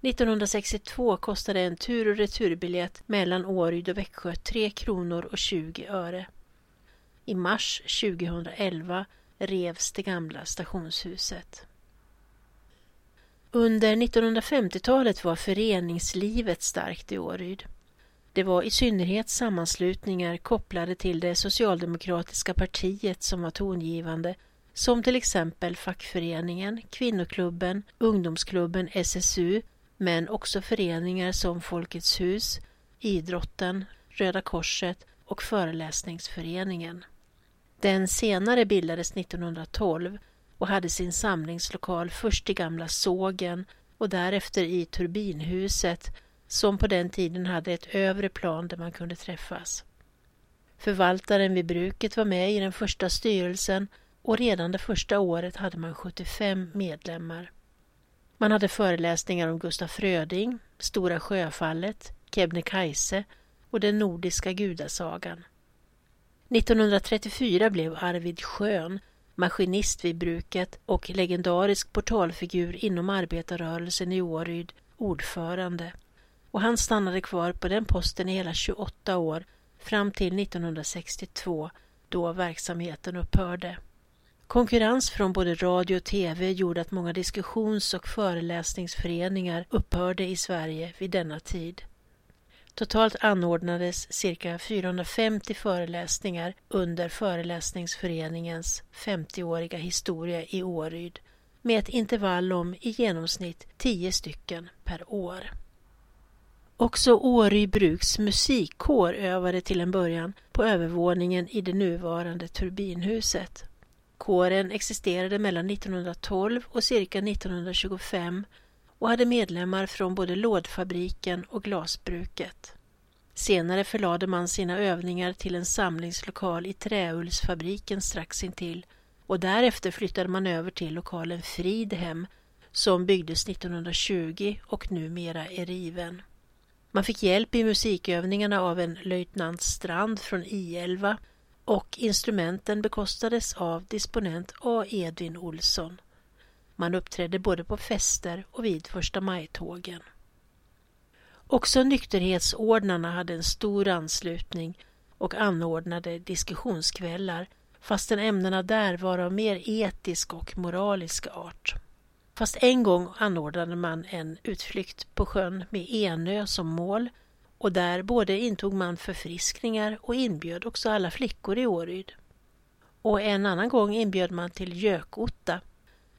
1962 kostade en tur och returbiljett mellan Åryd och Växjö 3 kronor och 20 öre. I mars 2011 revs det gamla stationshuset. Under 1950-talet var föreningslivet starkt i Åryd. Det var i synnerhet sammanslutningar kopplade till det socialdemokratiska partiet som var tongivande som till exempel fackföreningen, kvinnoklubben, ungdomsklubben SSU men också föreningar som Folkets hus, idrotten, Röda korset och föreläsningsföreningen. Den senare bildades 1912 och hade sin samlingslokal först i gamla sågen och därefter i turbinhuset som på den tiden hade ett övre plan där man kunde träffas. Förvaltaren vid bruket var med i den första styrelsen och redan det första året hade man 75 medlemmar. Man hade föreläsningar om Gustaf Fröding, Stora sjöfallet, Kebnekaise och den nordiska gudasagan. 1934 blev Arvid Schön maskinist vid bruket och legendarisk portalfigur inom arbetarrörelsen i Åryd, ordförande. Och han stannade kvar på den posten i hela 28 år fram till 1962 då verksamheten upphörde. Konkurrens från både radio och tv gjorde att många diskussions och föreläsningsföreningar upphörde i Sverige vid denna tid. Totalt anordnades cirka 450 föreläsningar under Föreläsningsföreningens 50-åriga historia i Åryd med ett intervall om i genomsnitt 10 stycken per år. Också Åry Bruks musikkår övade till en början på övervåningen i det nuvarande turbinhuset. Kåren existerade mellan 1912 och cirka 1925 och hade medlemmar från både lådfabriken och glasbruket. Senare förlade man sina övningar till en samlingslokal i träullsfabriken strax intill och därefter flyttade man över till lokalen Fridhem som byggdes 1920 och numera är riven. Man fick hjälp i musikövningarna av en löjtnant Strand från I11 och instrumenten bekostades av disponent A. Edvin Olsson. Man uppträdde både på fester och vid första maj-tågen. Också nykterhetsordnarna hade en stor anslutning och anordnade diskussionskvällar fastän ämnena där var av mer etisk och moralisk art. Fast en gång anordnade man en utflykt på sjön med Enö som mål och där både intog man förfriskningar och inbjöd också alla flickor i Åryd. Och en annan gång inbjöd man till Gökotta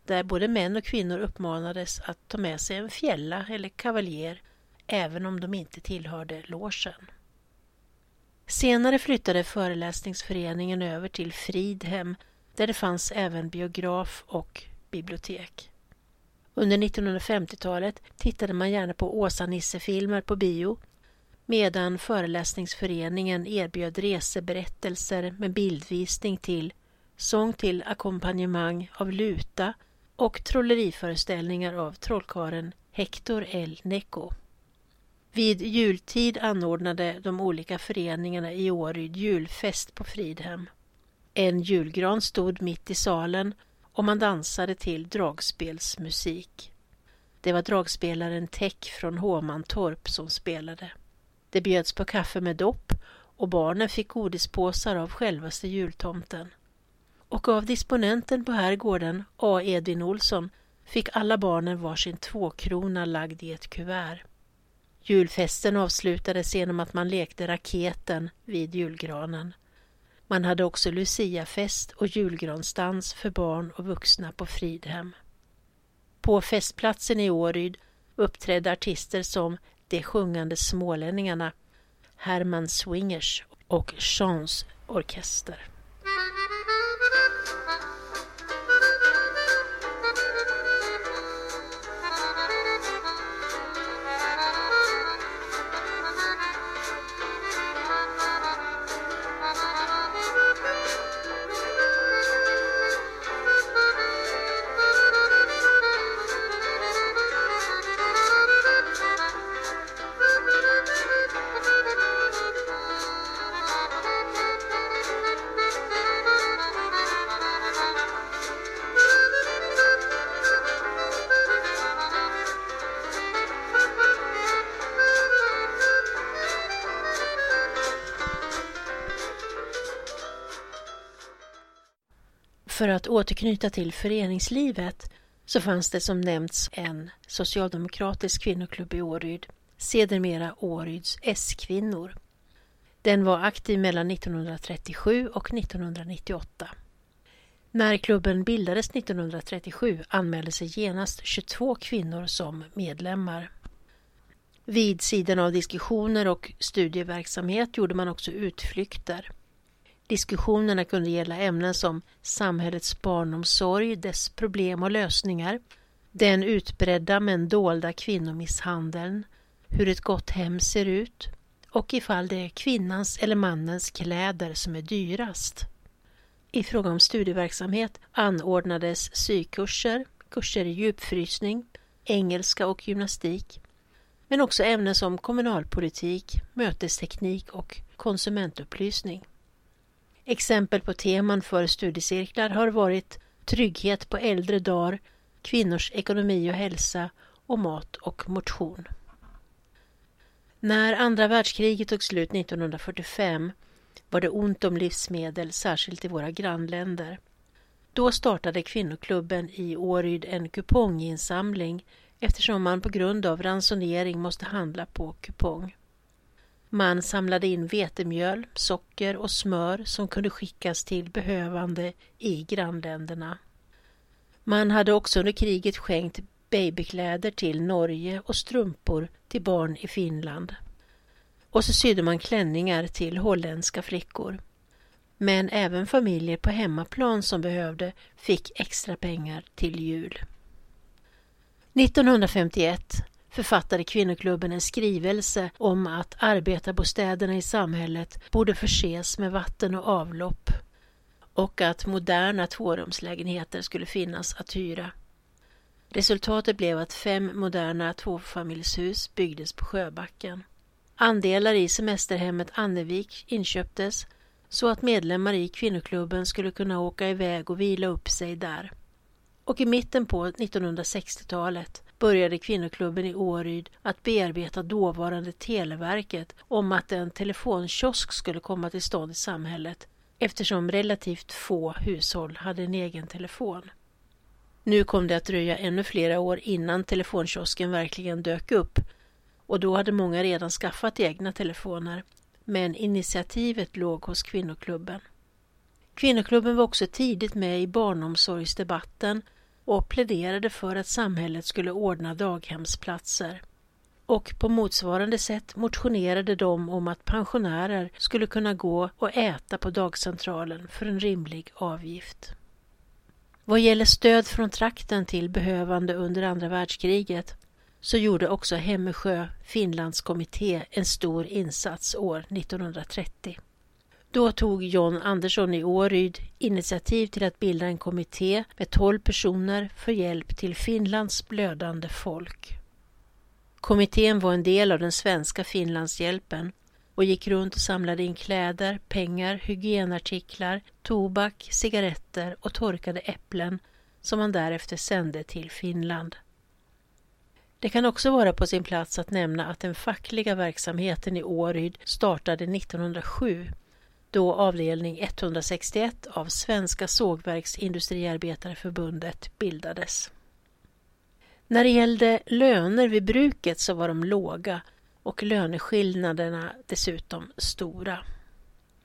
där både män och kvinnor uppmanades att ta med sig en fjälla eller kavaljer även om de inte tillhörde logen. Senare flyttade föreläsningsföreningen över till Fridhem där det fanns även biograf och bibliotek. Under 1950-talet tittade man gärna på Åsa-Nisse-filmer på bio medan föreläsningsföreningen erbjöd reseberättelser med bildvisning till sång till ackompanjemang av luta och trolleriföreställningar av trollkaren Hector L. Neco. Vid jultid anordnade de olika föreningarna i Åryd julfest på Fridhem. En julgran stod mitt i salen och man dansade till dragspelsmusik. Det var dragspelaren Täck från Håmantorp som spelade. Det bjöds på kaffe med dopp och barnen fick godispåsar av självaste jultomten. Och av disponenten på herrgården, A. Edvin Olsson, fick alla barnen varsin tvåkrona lagd i ett kuvert. Julfesten avslutades genom att man lekte raketen vid julgranen. Man hade också luciafest och julgransdans för barn och vuxna på Fridhem. På festplatsen i Åryd uppträdde artister som De sjungande smålänningarna, Herman Swingers och Chans orkester. Att återknyta till föreningslivet så fanns det som nämnts en socialdemokratisk kvinnoklubb i Åryd, sedermera Åryds S-kvinnor. Den var aktiv mellan 1937 och 1998. När klubben bildades 1937 anmälde sig genast 22 kvinnor som medlemmar. Vid sidan av diskussioner och studieverksamhet gjorde man också utflykter. Diskussionerna kunde gälla ämnen som samhällets barnomsorg, dess problem och lösningar, den utbredda men dolda kvinnomisshandeln, hur ett gott hem ser ut och ifall det är kvinnans eller mannens kläder som är dyrast. I fråga om studieverksamhet anordnades sykurser, kurser i djupfrysning, engelska och gymnastik, men också ämnen som kommunalpolitik, mötesteknik och konsumentupplysning. Exempel på teman för studiecirklar har varit trygghet på äldre dagar, kvinnors ekonomi och hälsa och mat och motion. När andra världskriget tog slut 1945 var det ont om livsmedel, särskilt i våra grannländer. Då startade kvinnoklubben i Åryd en kuponginsamling eftersom man på grund av ransonering måste handla på kupong. Man samlade in vetemjöl, socker och smör som kunde skickas till behövande i grannländerna. Man hade också under kriget skänkt babykläder till Norge och strumpor till barn i Finland. Och så sydde man klänningar till holländska flickor. Men även familjer på hemmaplan som behövde fick extra pengar till jul. 1951 författade kvinnoklubben en skrivelse om att arbetarbostäderna i samhället borde förses med vatten och avlopp och att moderna tvårumslägenheter skulle finnas att hyra. Resultatet blev att fem moderna tvåfamiljshus byggdes på Sjöbacken. Andelar i semesterhemmet Annevik inköptes så att medlemmar i kvinnoklubben skulle kunna åka iväg och vila upp sig där. Och i mitten på 1960-talet började kvinnoklubben i Åryd att bearbeta dåvarande Televerket om att en telefonkiosk skulle komma till stånd i samhället eftersom relativt få hushåll hade en egen telefon. Nu kom det att dröja ännu flera år innan telefonkiosken verkligen dök upp och då hade många redan skaffat egna telefoner men initiativet låg hos kvinnoklubben. Kvinnoklubben var också tidigt med i barnomsorgsdebatten och pläderade för att samhället skulle ordna daghemsplatser. Och på motsvarande sätt motionerade de om att pensionärer skulle kunna gå och äta på dagcentralen för en rimlig avgift. Vad gäller stöd från trakten till behövande under andra världskriget så gjorde också Hemmesjö Finlandskommitté en stor insats år 1930. Då tog John Andersson i Åryd initiativ till att bilda en kommitté med tolv personer för hjälp till Finlands blödande folk. Kommittén var en del av den svenska Finlandshjälpen och gick runt och samlade in kläder, pengar, hygienartiklar, tobak, cigaretter och torkade äpplen som man därefter sände till Finland. Det kan också vara på sin plats att nämna att den fackliga verksamheten i Åryd startade 1907 då avdelning 161 av Svenska sågverksindustriarbetareförbundet bildades. När det gällde löner vid bruket så var de låga och löneskillnaderna dessutom stora.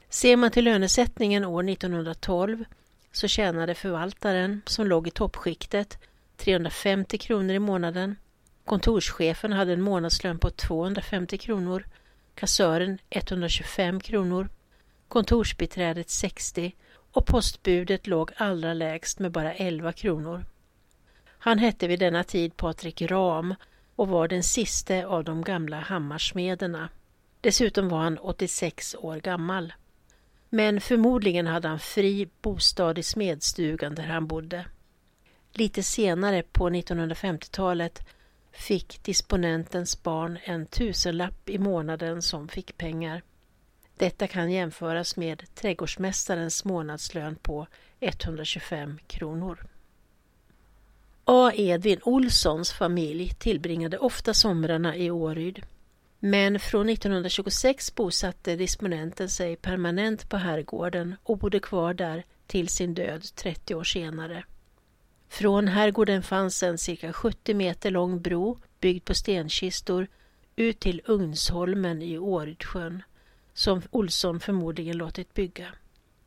Ser man till lönesättningen år 1912 så tjänade förvaltaren, som låg i toppskiktet, 350 kronor i månaden. Kontorschefen hade en månadslön på 250 kronor, kassören 125 kronor, kontorsbiträdet 60 och postbudet låg allra lägst med bara 11 kronor. Han hette vid denna tid Patrik Ram och var den siste av de gamla Hammarsmederna. Dessutom var han 86 år gammal. Men förmodligen hade han fri bostad i smedstugan där han bodde. Lite senare på 1950-talet fick disponentens barn en tusenlapp i månaden som fick pengar. Detta kan jämföras med trädgårdsmästarens månadslön på 125 kronor. A. Edvin Olssons familj tillbringade ofta somrarna i Åryd. Men från 1926 bosatte disponenten sig permanent på herrgården och bodde kvar där till sin död 30 år senare. Från herrgården fanns en cirka 70 meter lång bro byggd på stenkistor ut till Ugnsholmen i Årydsjön som Olsson förmodligen låtit bygga.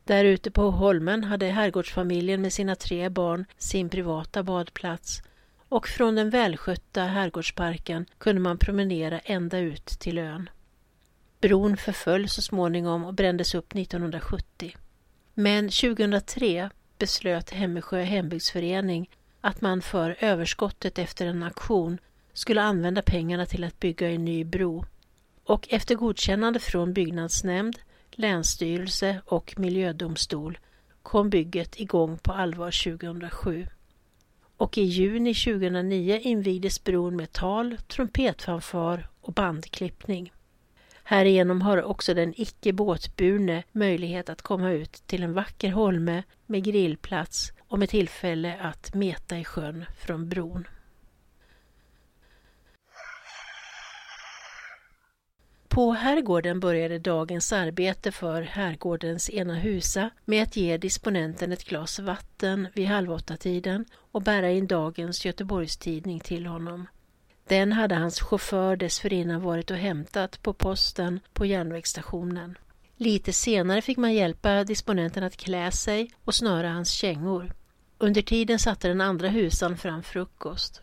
Där ute på holmen hade herrgårdsfamiljen med sina tre barn sin privata badplats och från den välskötta herrgårdsparken kunde man promenera ända ut till ön. Bron förföll så småningom och brändes upp 1970. Men 2003 beslöt Hemmesjö hembygdsförening att man för överskottet efter en auktion skulle använda pengarna till att bygga en ny bro. Och efter godkännande från byggnadsnämnd, länsstyrelse och miljödomstol kom bygget igång på allvar 2007 och i juni 2009 invigdes bron med tal, trumpetfanfar och bandklippning. Härigenom har också den icke båtburne möjlighet att komma ut till en vacker holme med grillplats och med tillfälle att meta i sjön från bron. På herrgården började dagens arbete för herrgårdens ena husa med att ge disponenten ett glas vatten vid halv åtta-tiden och bära in dagens Göteborgstidning till honom. Den hade hans chaufför dessförinnan varit och hämtat på posten på järnvägsstationen. Lite senare fick man hjälpa disponenten att klä sig och snöra hans kängor. Under tiden satte den andra husan fram frukost.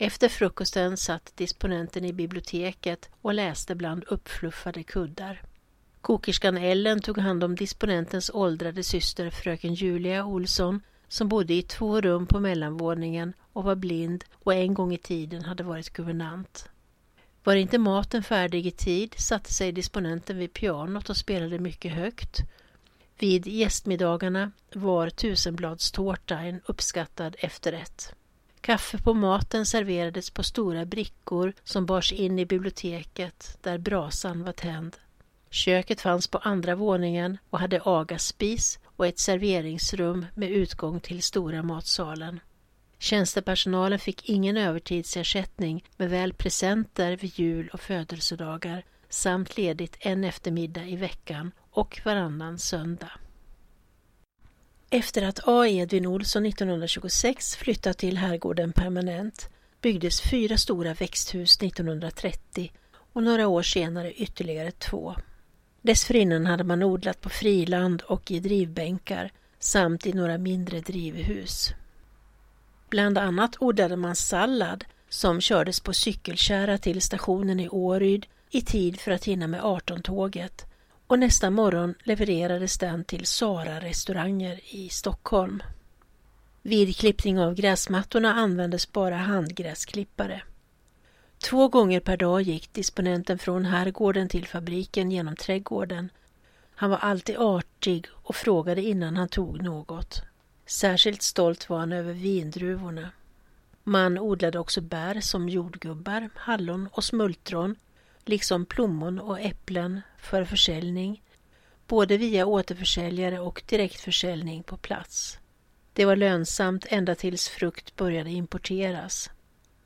Efter frukosten satt disponenten i biblioteket och läste bland uppfluffade kuddar. Kokerskan Ellen tog hand om disponentens åldrade syster fröken Julia Olsson som bodde i två rum på mellanvåningen och var blind och en gång i tiden hade varit guvernant. Var inte maten färdig i tid satte sig disponenten vid pianot och spelade mycket högt. Vid gästmiddagarna var tusenbladstårta en uppskattad efterrätt. Kaffe på maten serverades på stora brickor som bars in i biblioteket där brasan var tänd. Köket fanns på andra våningen och hade agaspis och ett serveringsrum med utgång till stora matsalen. Tjänstepersonalen fick ingen övertidsersättning men väl presenter vid jul och födelsedagar samt ledigt en eftermiddag i veckan och varannan söndag. Efter att A. Edvin Olsson 1926 flyttat till herrgården permanent byggdes fyra stora växthus 1930 och några år senare ytterligare två. Dessförinnan hade man odlat på friland och i drivbänkar samt i några mindre drivhus. Bland annat odlade man sallad som kördes på cykelkärra till stationen i Åryd i tid för att hinna med 18-tåget och nästa morgon levererades den till Sara-restauranger i Stockholm. Vid klippning av gräsmattorna användes bara handgräsklippare. Två gånger per dag gick disponenten från herrgården till fabriken genom trädgården. Han var alltid artig och frågade innan han tog något. Särskilt stolt var han över vindruvorna. Man odlade också bär som jordgubbar, hallon och smultron liksom plommon och äpplen för försäljning, både via återförsäljare och direktförsäljning på plats. Det var lönsamt ända tills frukt började importeras.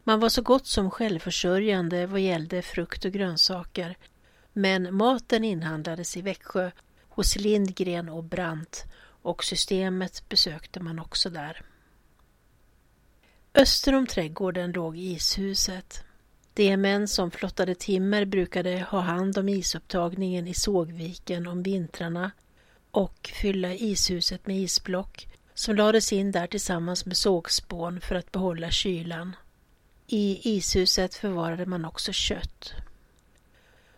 Man var så gott som självförsörjande vad gällde frukt och grönsaker. Men maten inhandlades i Växjö hos Lindgren och Brandt och systemet besökte man också där. Öster om trädgården låg ishuset. De män som flottade timmer brukade ha hand om isupptagningen i sågviken om vintrarna och fylla ishuset med isblock som lades in där tillsammans med sågspån för att behålla kylan. I ishuset förvarade man också kött.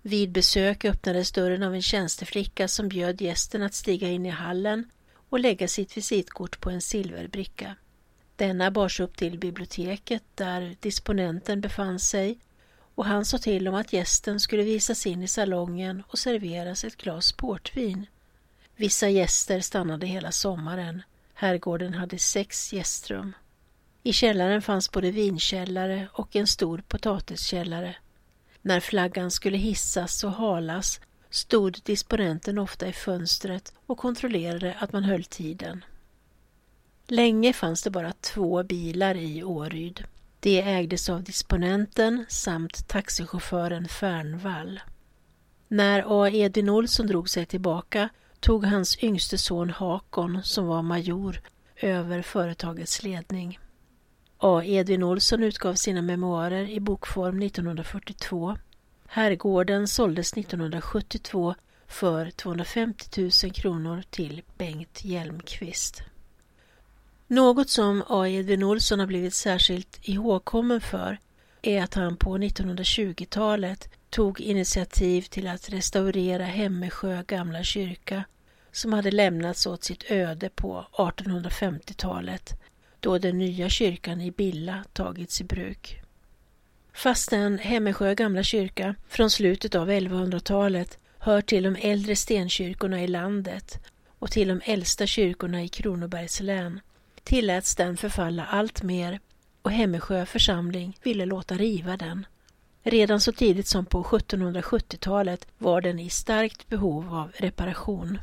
Vid besök öppnades dörren av en tjänsteflicka som bjöd gästen att stiga in i hallen och lägga sitt visitkort på en silverbricka. Denna bars upp till biblioteket där disponenten befann sig och han sa till om att gästen skulle visas in i salongen och serveras ett glas portvin. Vissa gäster stannade hela sommaren. Herrgården hade sex gästrum. I källaren fanns både vinkällare och en stor potatiskällare. När flaggan skulle hissas och halas stod disponenten ofta i fönstret och kontrollerade att man höll tiden. Länge fanns det bara två bilar i Åryd. De ägdes av disponenten samt taxichauffören Fernvall. När A. Edvin Olsson drog sig tillbaka tog hans yngste son Hakon, som var major, över företagets ledning. A. Edvin Olsson utgav sina memoarer i bokform 1942. Herrgården såldes 1972 för 250 000 kronor till Bengt Hjelmqvist. Något som A. Edvin Olsson har blivit särskilt ihågkommen för är att han på 1920-talet tog initiativ till att restaurera Hemmesjö gamla kyrka som hade lämnats åt sitt öde på 1850-talet då den nya kyrkan i Billa tagits i bruk. Fastän Hemmesjö gamla kyrka från slutet av 1100-talet hör till de äldre stenkyrkorna i landet och till de äldsta kyrkorna i Kronobergs län tilläts den förfalla allt mer och Hemmesjö församling ville låta riva den. Redan så tidigt som på 1770-talet var den i starkt behov av reparation.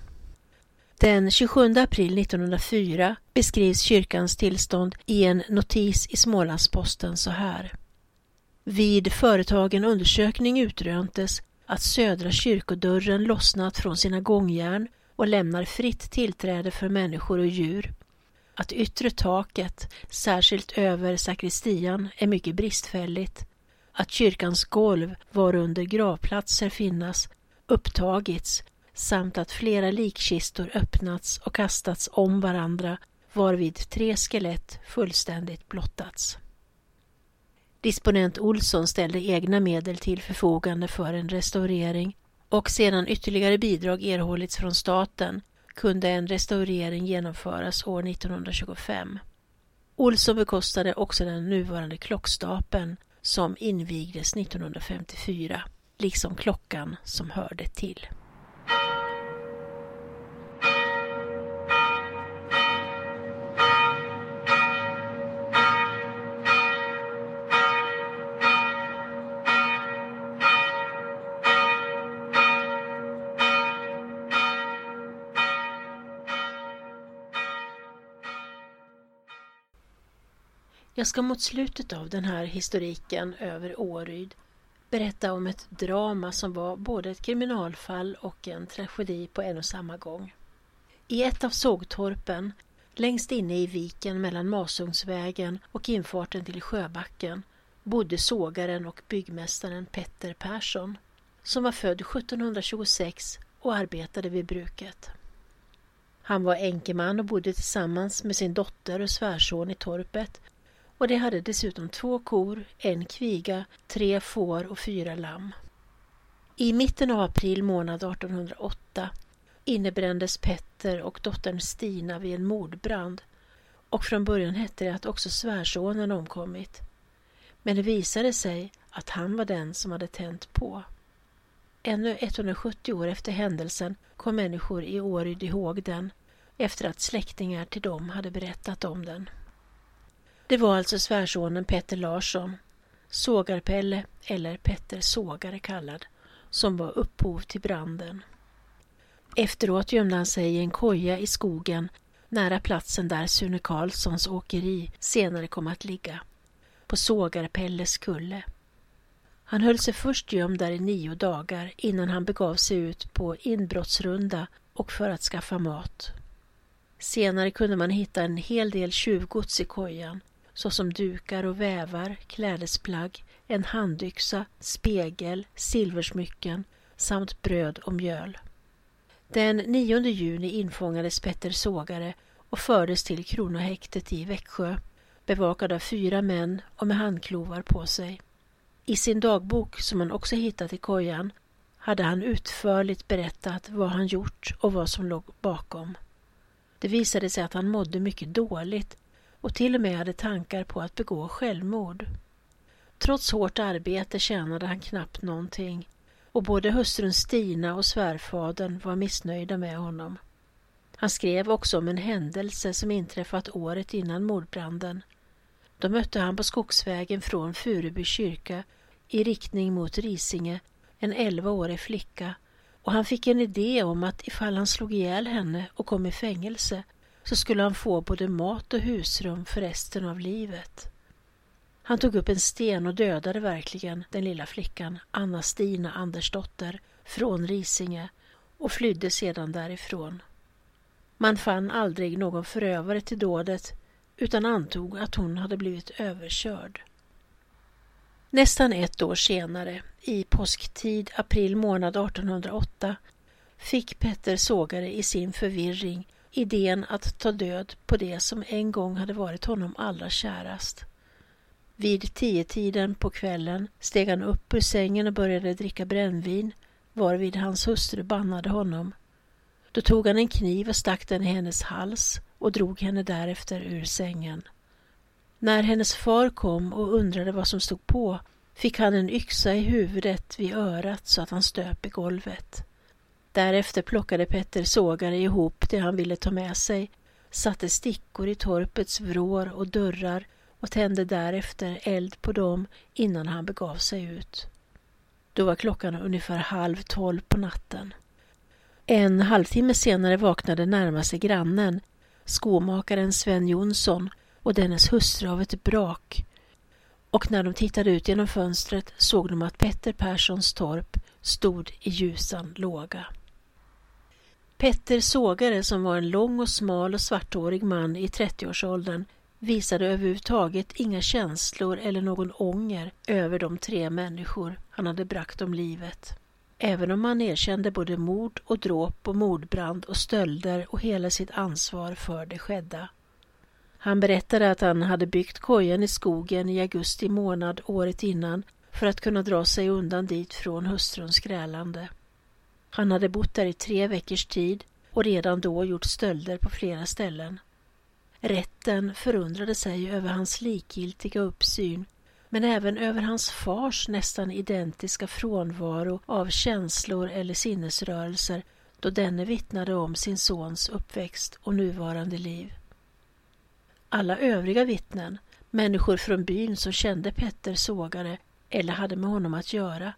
Den 27 april 1904 beskrivs kyrkans tillstånd i en notis i Smålandsposten så här. Vid företagen undersökning utröntes att södra kyrkodörren lossnat från sina gångjärn och lämnar fritt tillträde för människor och djur. Att yttre taket, särskilt över sakristian, är mycket bristfälligt. Att kyrkans golv, varunder gravplatser finnas, upptagits samt att flera likkistor öppnats och kastats om varandra varvid tre skelett fullständigt blottats. Disponent Olsson ställde egna medel till förfogande för en restaurering och sedan ytterligare bidrag erhållits från staten kunde en restaurering genomföras år 1925. Olsson bekostade också den nuvarande klockstapeln som invigdes 1954, liksom klockan som hörde till. Jag ska mot slutet av den här historiken över Åryd berätta om ett drama som var både ett kriminalfall och en tragedi på en och samma gång. I ett av sågtorpen, längst inne i viken mellan Masugnsvägen och infarten till Sjöbacken, bodde sågaren och byggmästaren Petter Persson, som var född 1726 och arbetade vid bruket. Han var enkeman och bodde tillsammans med sin dotter och svärson i torpet och de hade dessutom två kor, en kviga, tre får och fyra lamm. I mitten av april månad 1808 innebrändes Petter och dottern Stina vid en mordbrand och från början hette det att också svärsonen omkommit. Men det visade sig att han var den som hade tänt på. Ännu 170 år efter händelsen kom människor i Åryd ihåg den efter att släktingar till dem hade berättat om den. Det var alltså svärsonen Petter Larsson, Sågarpelle eller Petter Sågare kallad, som var upphov till branden. Efteråt gömde han sig i en koja i skogen nära platsen där Sune Karlssons åkeri senare kom att ligga. på Sågarpelles kulle. Han höll sig först gömd där i nio dagar innan han begav sig ut på inbrottsrunda och för att skaffa mat. Senare kunde man hitta en hel del tjuvgods i kojan såsom dukar och vävar, klädesplagg, en handyxa, spegel, silversmycken samt bröd och mjöl. Den 9 juni infångades Petter Sågare och fördes till Kronohäktet i Växjö bevakad av fyra män och med handklovar på sig. I sin dagbok, som han också hittat i kojan, hade han utförligt berättat vad han gjort och vad som låg bakom. Det visade sig att han mådde mycket dåligt och till och med hade tankar på att begå självmord. Trots hårt arbete tjänade han knappt någonting och både hustrun Stina och svärfadern var missnöjda med honom. Han skrev också om en händelse som inträffat året innan mordbranden. Då mötte han på skogsvägen från Furuby kyrka i riktning mot Risinge en elvaårig flicka och han fick en idé om att ifall han slog ihjäl henne och kom i fängelse så skulle han få både mat och husrum för resten av livet. Han tog upp en sten och dödade verkligen den lilla flickan Anna-Stina Andersdotter från Risinge och flydde sedan därifrån. Man fann aldrig någon förövare till dådet utan antog att hon hade blivit överkörd. Nästan ett år senare, i påsktid april månad 1808, fick Petter Sågare i sin förvirring idén att ta död på det som en gång hade varit honom allra kärast. Vid tiotiden på kvällen steg han upp ur sängen och började dricka brännvin, varvid hans hustru bannade honom. Då tog han en kniv och stack den i hennes hals och drog henne därefter ur sängen. När hennes far kom och undrade vad som stod på fick han en yxa i huvudet vid örat så att han stöp i golvet. Därefter plockade Petter sågare ihop det han ville ta med sig, satte stickor i torpets vrår och dörrar och tände därefter eld på dem innan han begav sig ut. Då var klockan ungefär halv tolv på natten. En halvtimme senare vaknade närmaste grannen, skomakaren Sven Jonsson och dennes hustru av ett brak. Och när de tittade ut genom fönstret såg de att Petter Perssons torp stod i ljusan låga. Petter Sågare, som var en lång och smal och svarthårig man i 30-årsåldern, visade överhuvudtaget inga känslor eller någon ånger över de tre människor han hade bragt om livet. Även om han erkände både mord och dråp och mordbrand och stölder och hela sitt ansvar för det skedda. Han berättade att han hade byggt kojan i skogen i augusti månad året innan för att kunna dra sig undan dit från hustruns grälande. Han hade bott där i tre veckors tid och redan då gjort stölder på flera ställen. Rätten förundrade sig över hans likgiltiga uppsyn men även över hans fars nästan identiska frånvaro av känslor eller sinnesrörelser då denne vittnade om sin sons uppväxt och nuvarande liv. Alla övriga vittnen, människor från byn som kände Petter sågare eller hade med honom att göra,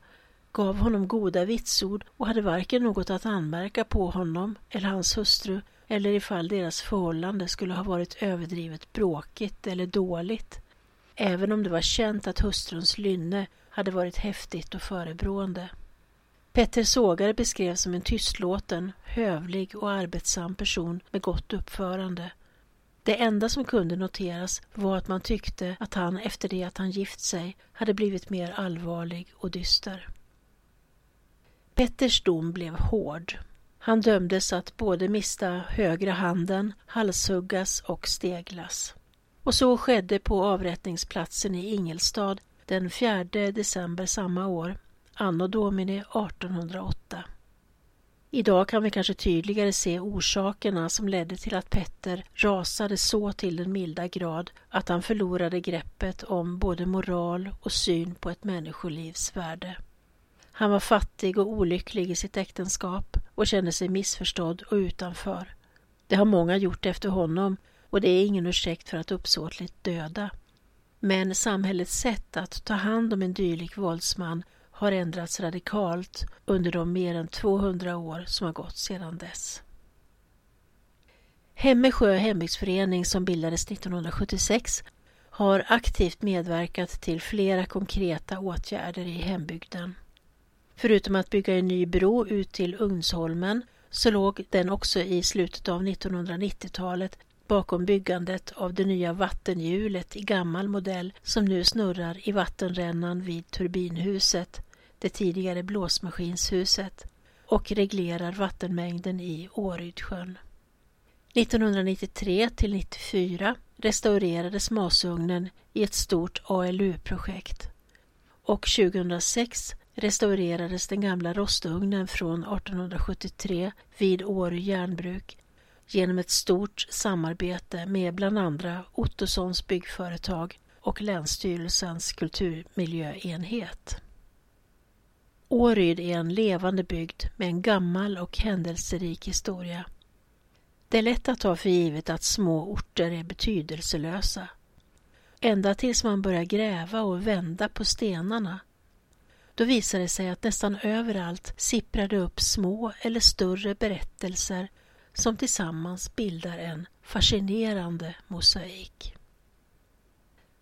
gav honom goda vitsord och hade varken något att anmärka på honom eller hans hustru eller ifall deras förhållande skulle ha varit överdrivet bråkigt eller dåligt, även om det var känt att hustruns lynne hade varit häftigt och förebrående. Petter Sågare beskrevs som en tystlåten, hövlig och arbetsam person med gott uppförande. Det enda som kunde noteras var att man tyckte att han efter det att han gift sig hade blivit mer allvarlig och dyster. Petters dom blev hård. Han dömdes att både mista högra handen, halshuggas och steglas. Och så skedde på avrättningsplatsen i Ingelstad den 4 december samma år, anno domini 1808. Idag kan vi kanske tydligare se orsakerna som ledde till att Petter rasade så till den milda grad att han förlorade greppet om både moral och syn på ett människolivs värde. Han var fattig och olycklig i sitt äktenskap och kände sig missförstådd och utanför. Det har många gjort efter honom och det är ingen ursäkt för att uppsåtligt döda. Men samhällets sätt att ta hand om en dylik våldsman har ändrats radikalt under de mer än 200 år som har gått sedan dess. Hemmesjö hembygdsförening som bildades 1976 har aktivt medverkat till flera konkreta åtgärder i hembygden. Förutom att bygga en ny bro ut till Ugnsholmen så låg den också i slutet av 1990-talet bakom byggandet av det nya vattenhjulet i gammal modell som nu snurrar i vattenrännan vid turbinhuset, det tidigare blåsmaskinshuset, och reglerar vattenmängden i Årydsjön. 1993 till 94 restaurerades masugnen i ett stort ALU-projekt och 2006 restaurerades den gamla rostugnen från 1873 vid Åre järnbruk genom ett stort samarbete med bland andra Ottossons byggföretag och Länsstyrelsens kulturmiljöenhet. Åryd är en levande bygd med en gammal och händelserik historia. Det är lätt att ta för givet att små orter är betydelselösa. Ända tills man börjar gräva och vända på stenarna. Då visade det sig att nästan överallt sipprade upp små eller större berättelser som tillsammans bildar en fascinerande mosaik.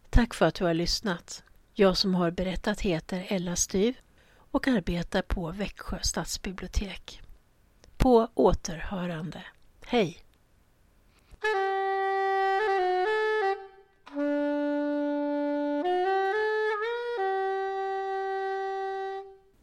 Tack för att du har lyssnat. Jag som har berättat heter Ella Styv och arbetar på Växjö stadsbibliotek. På återhörande. Hej!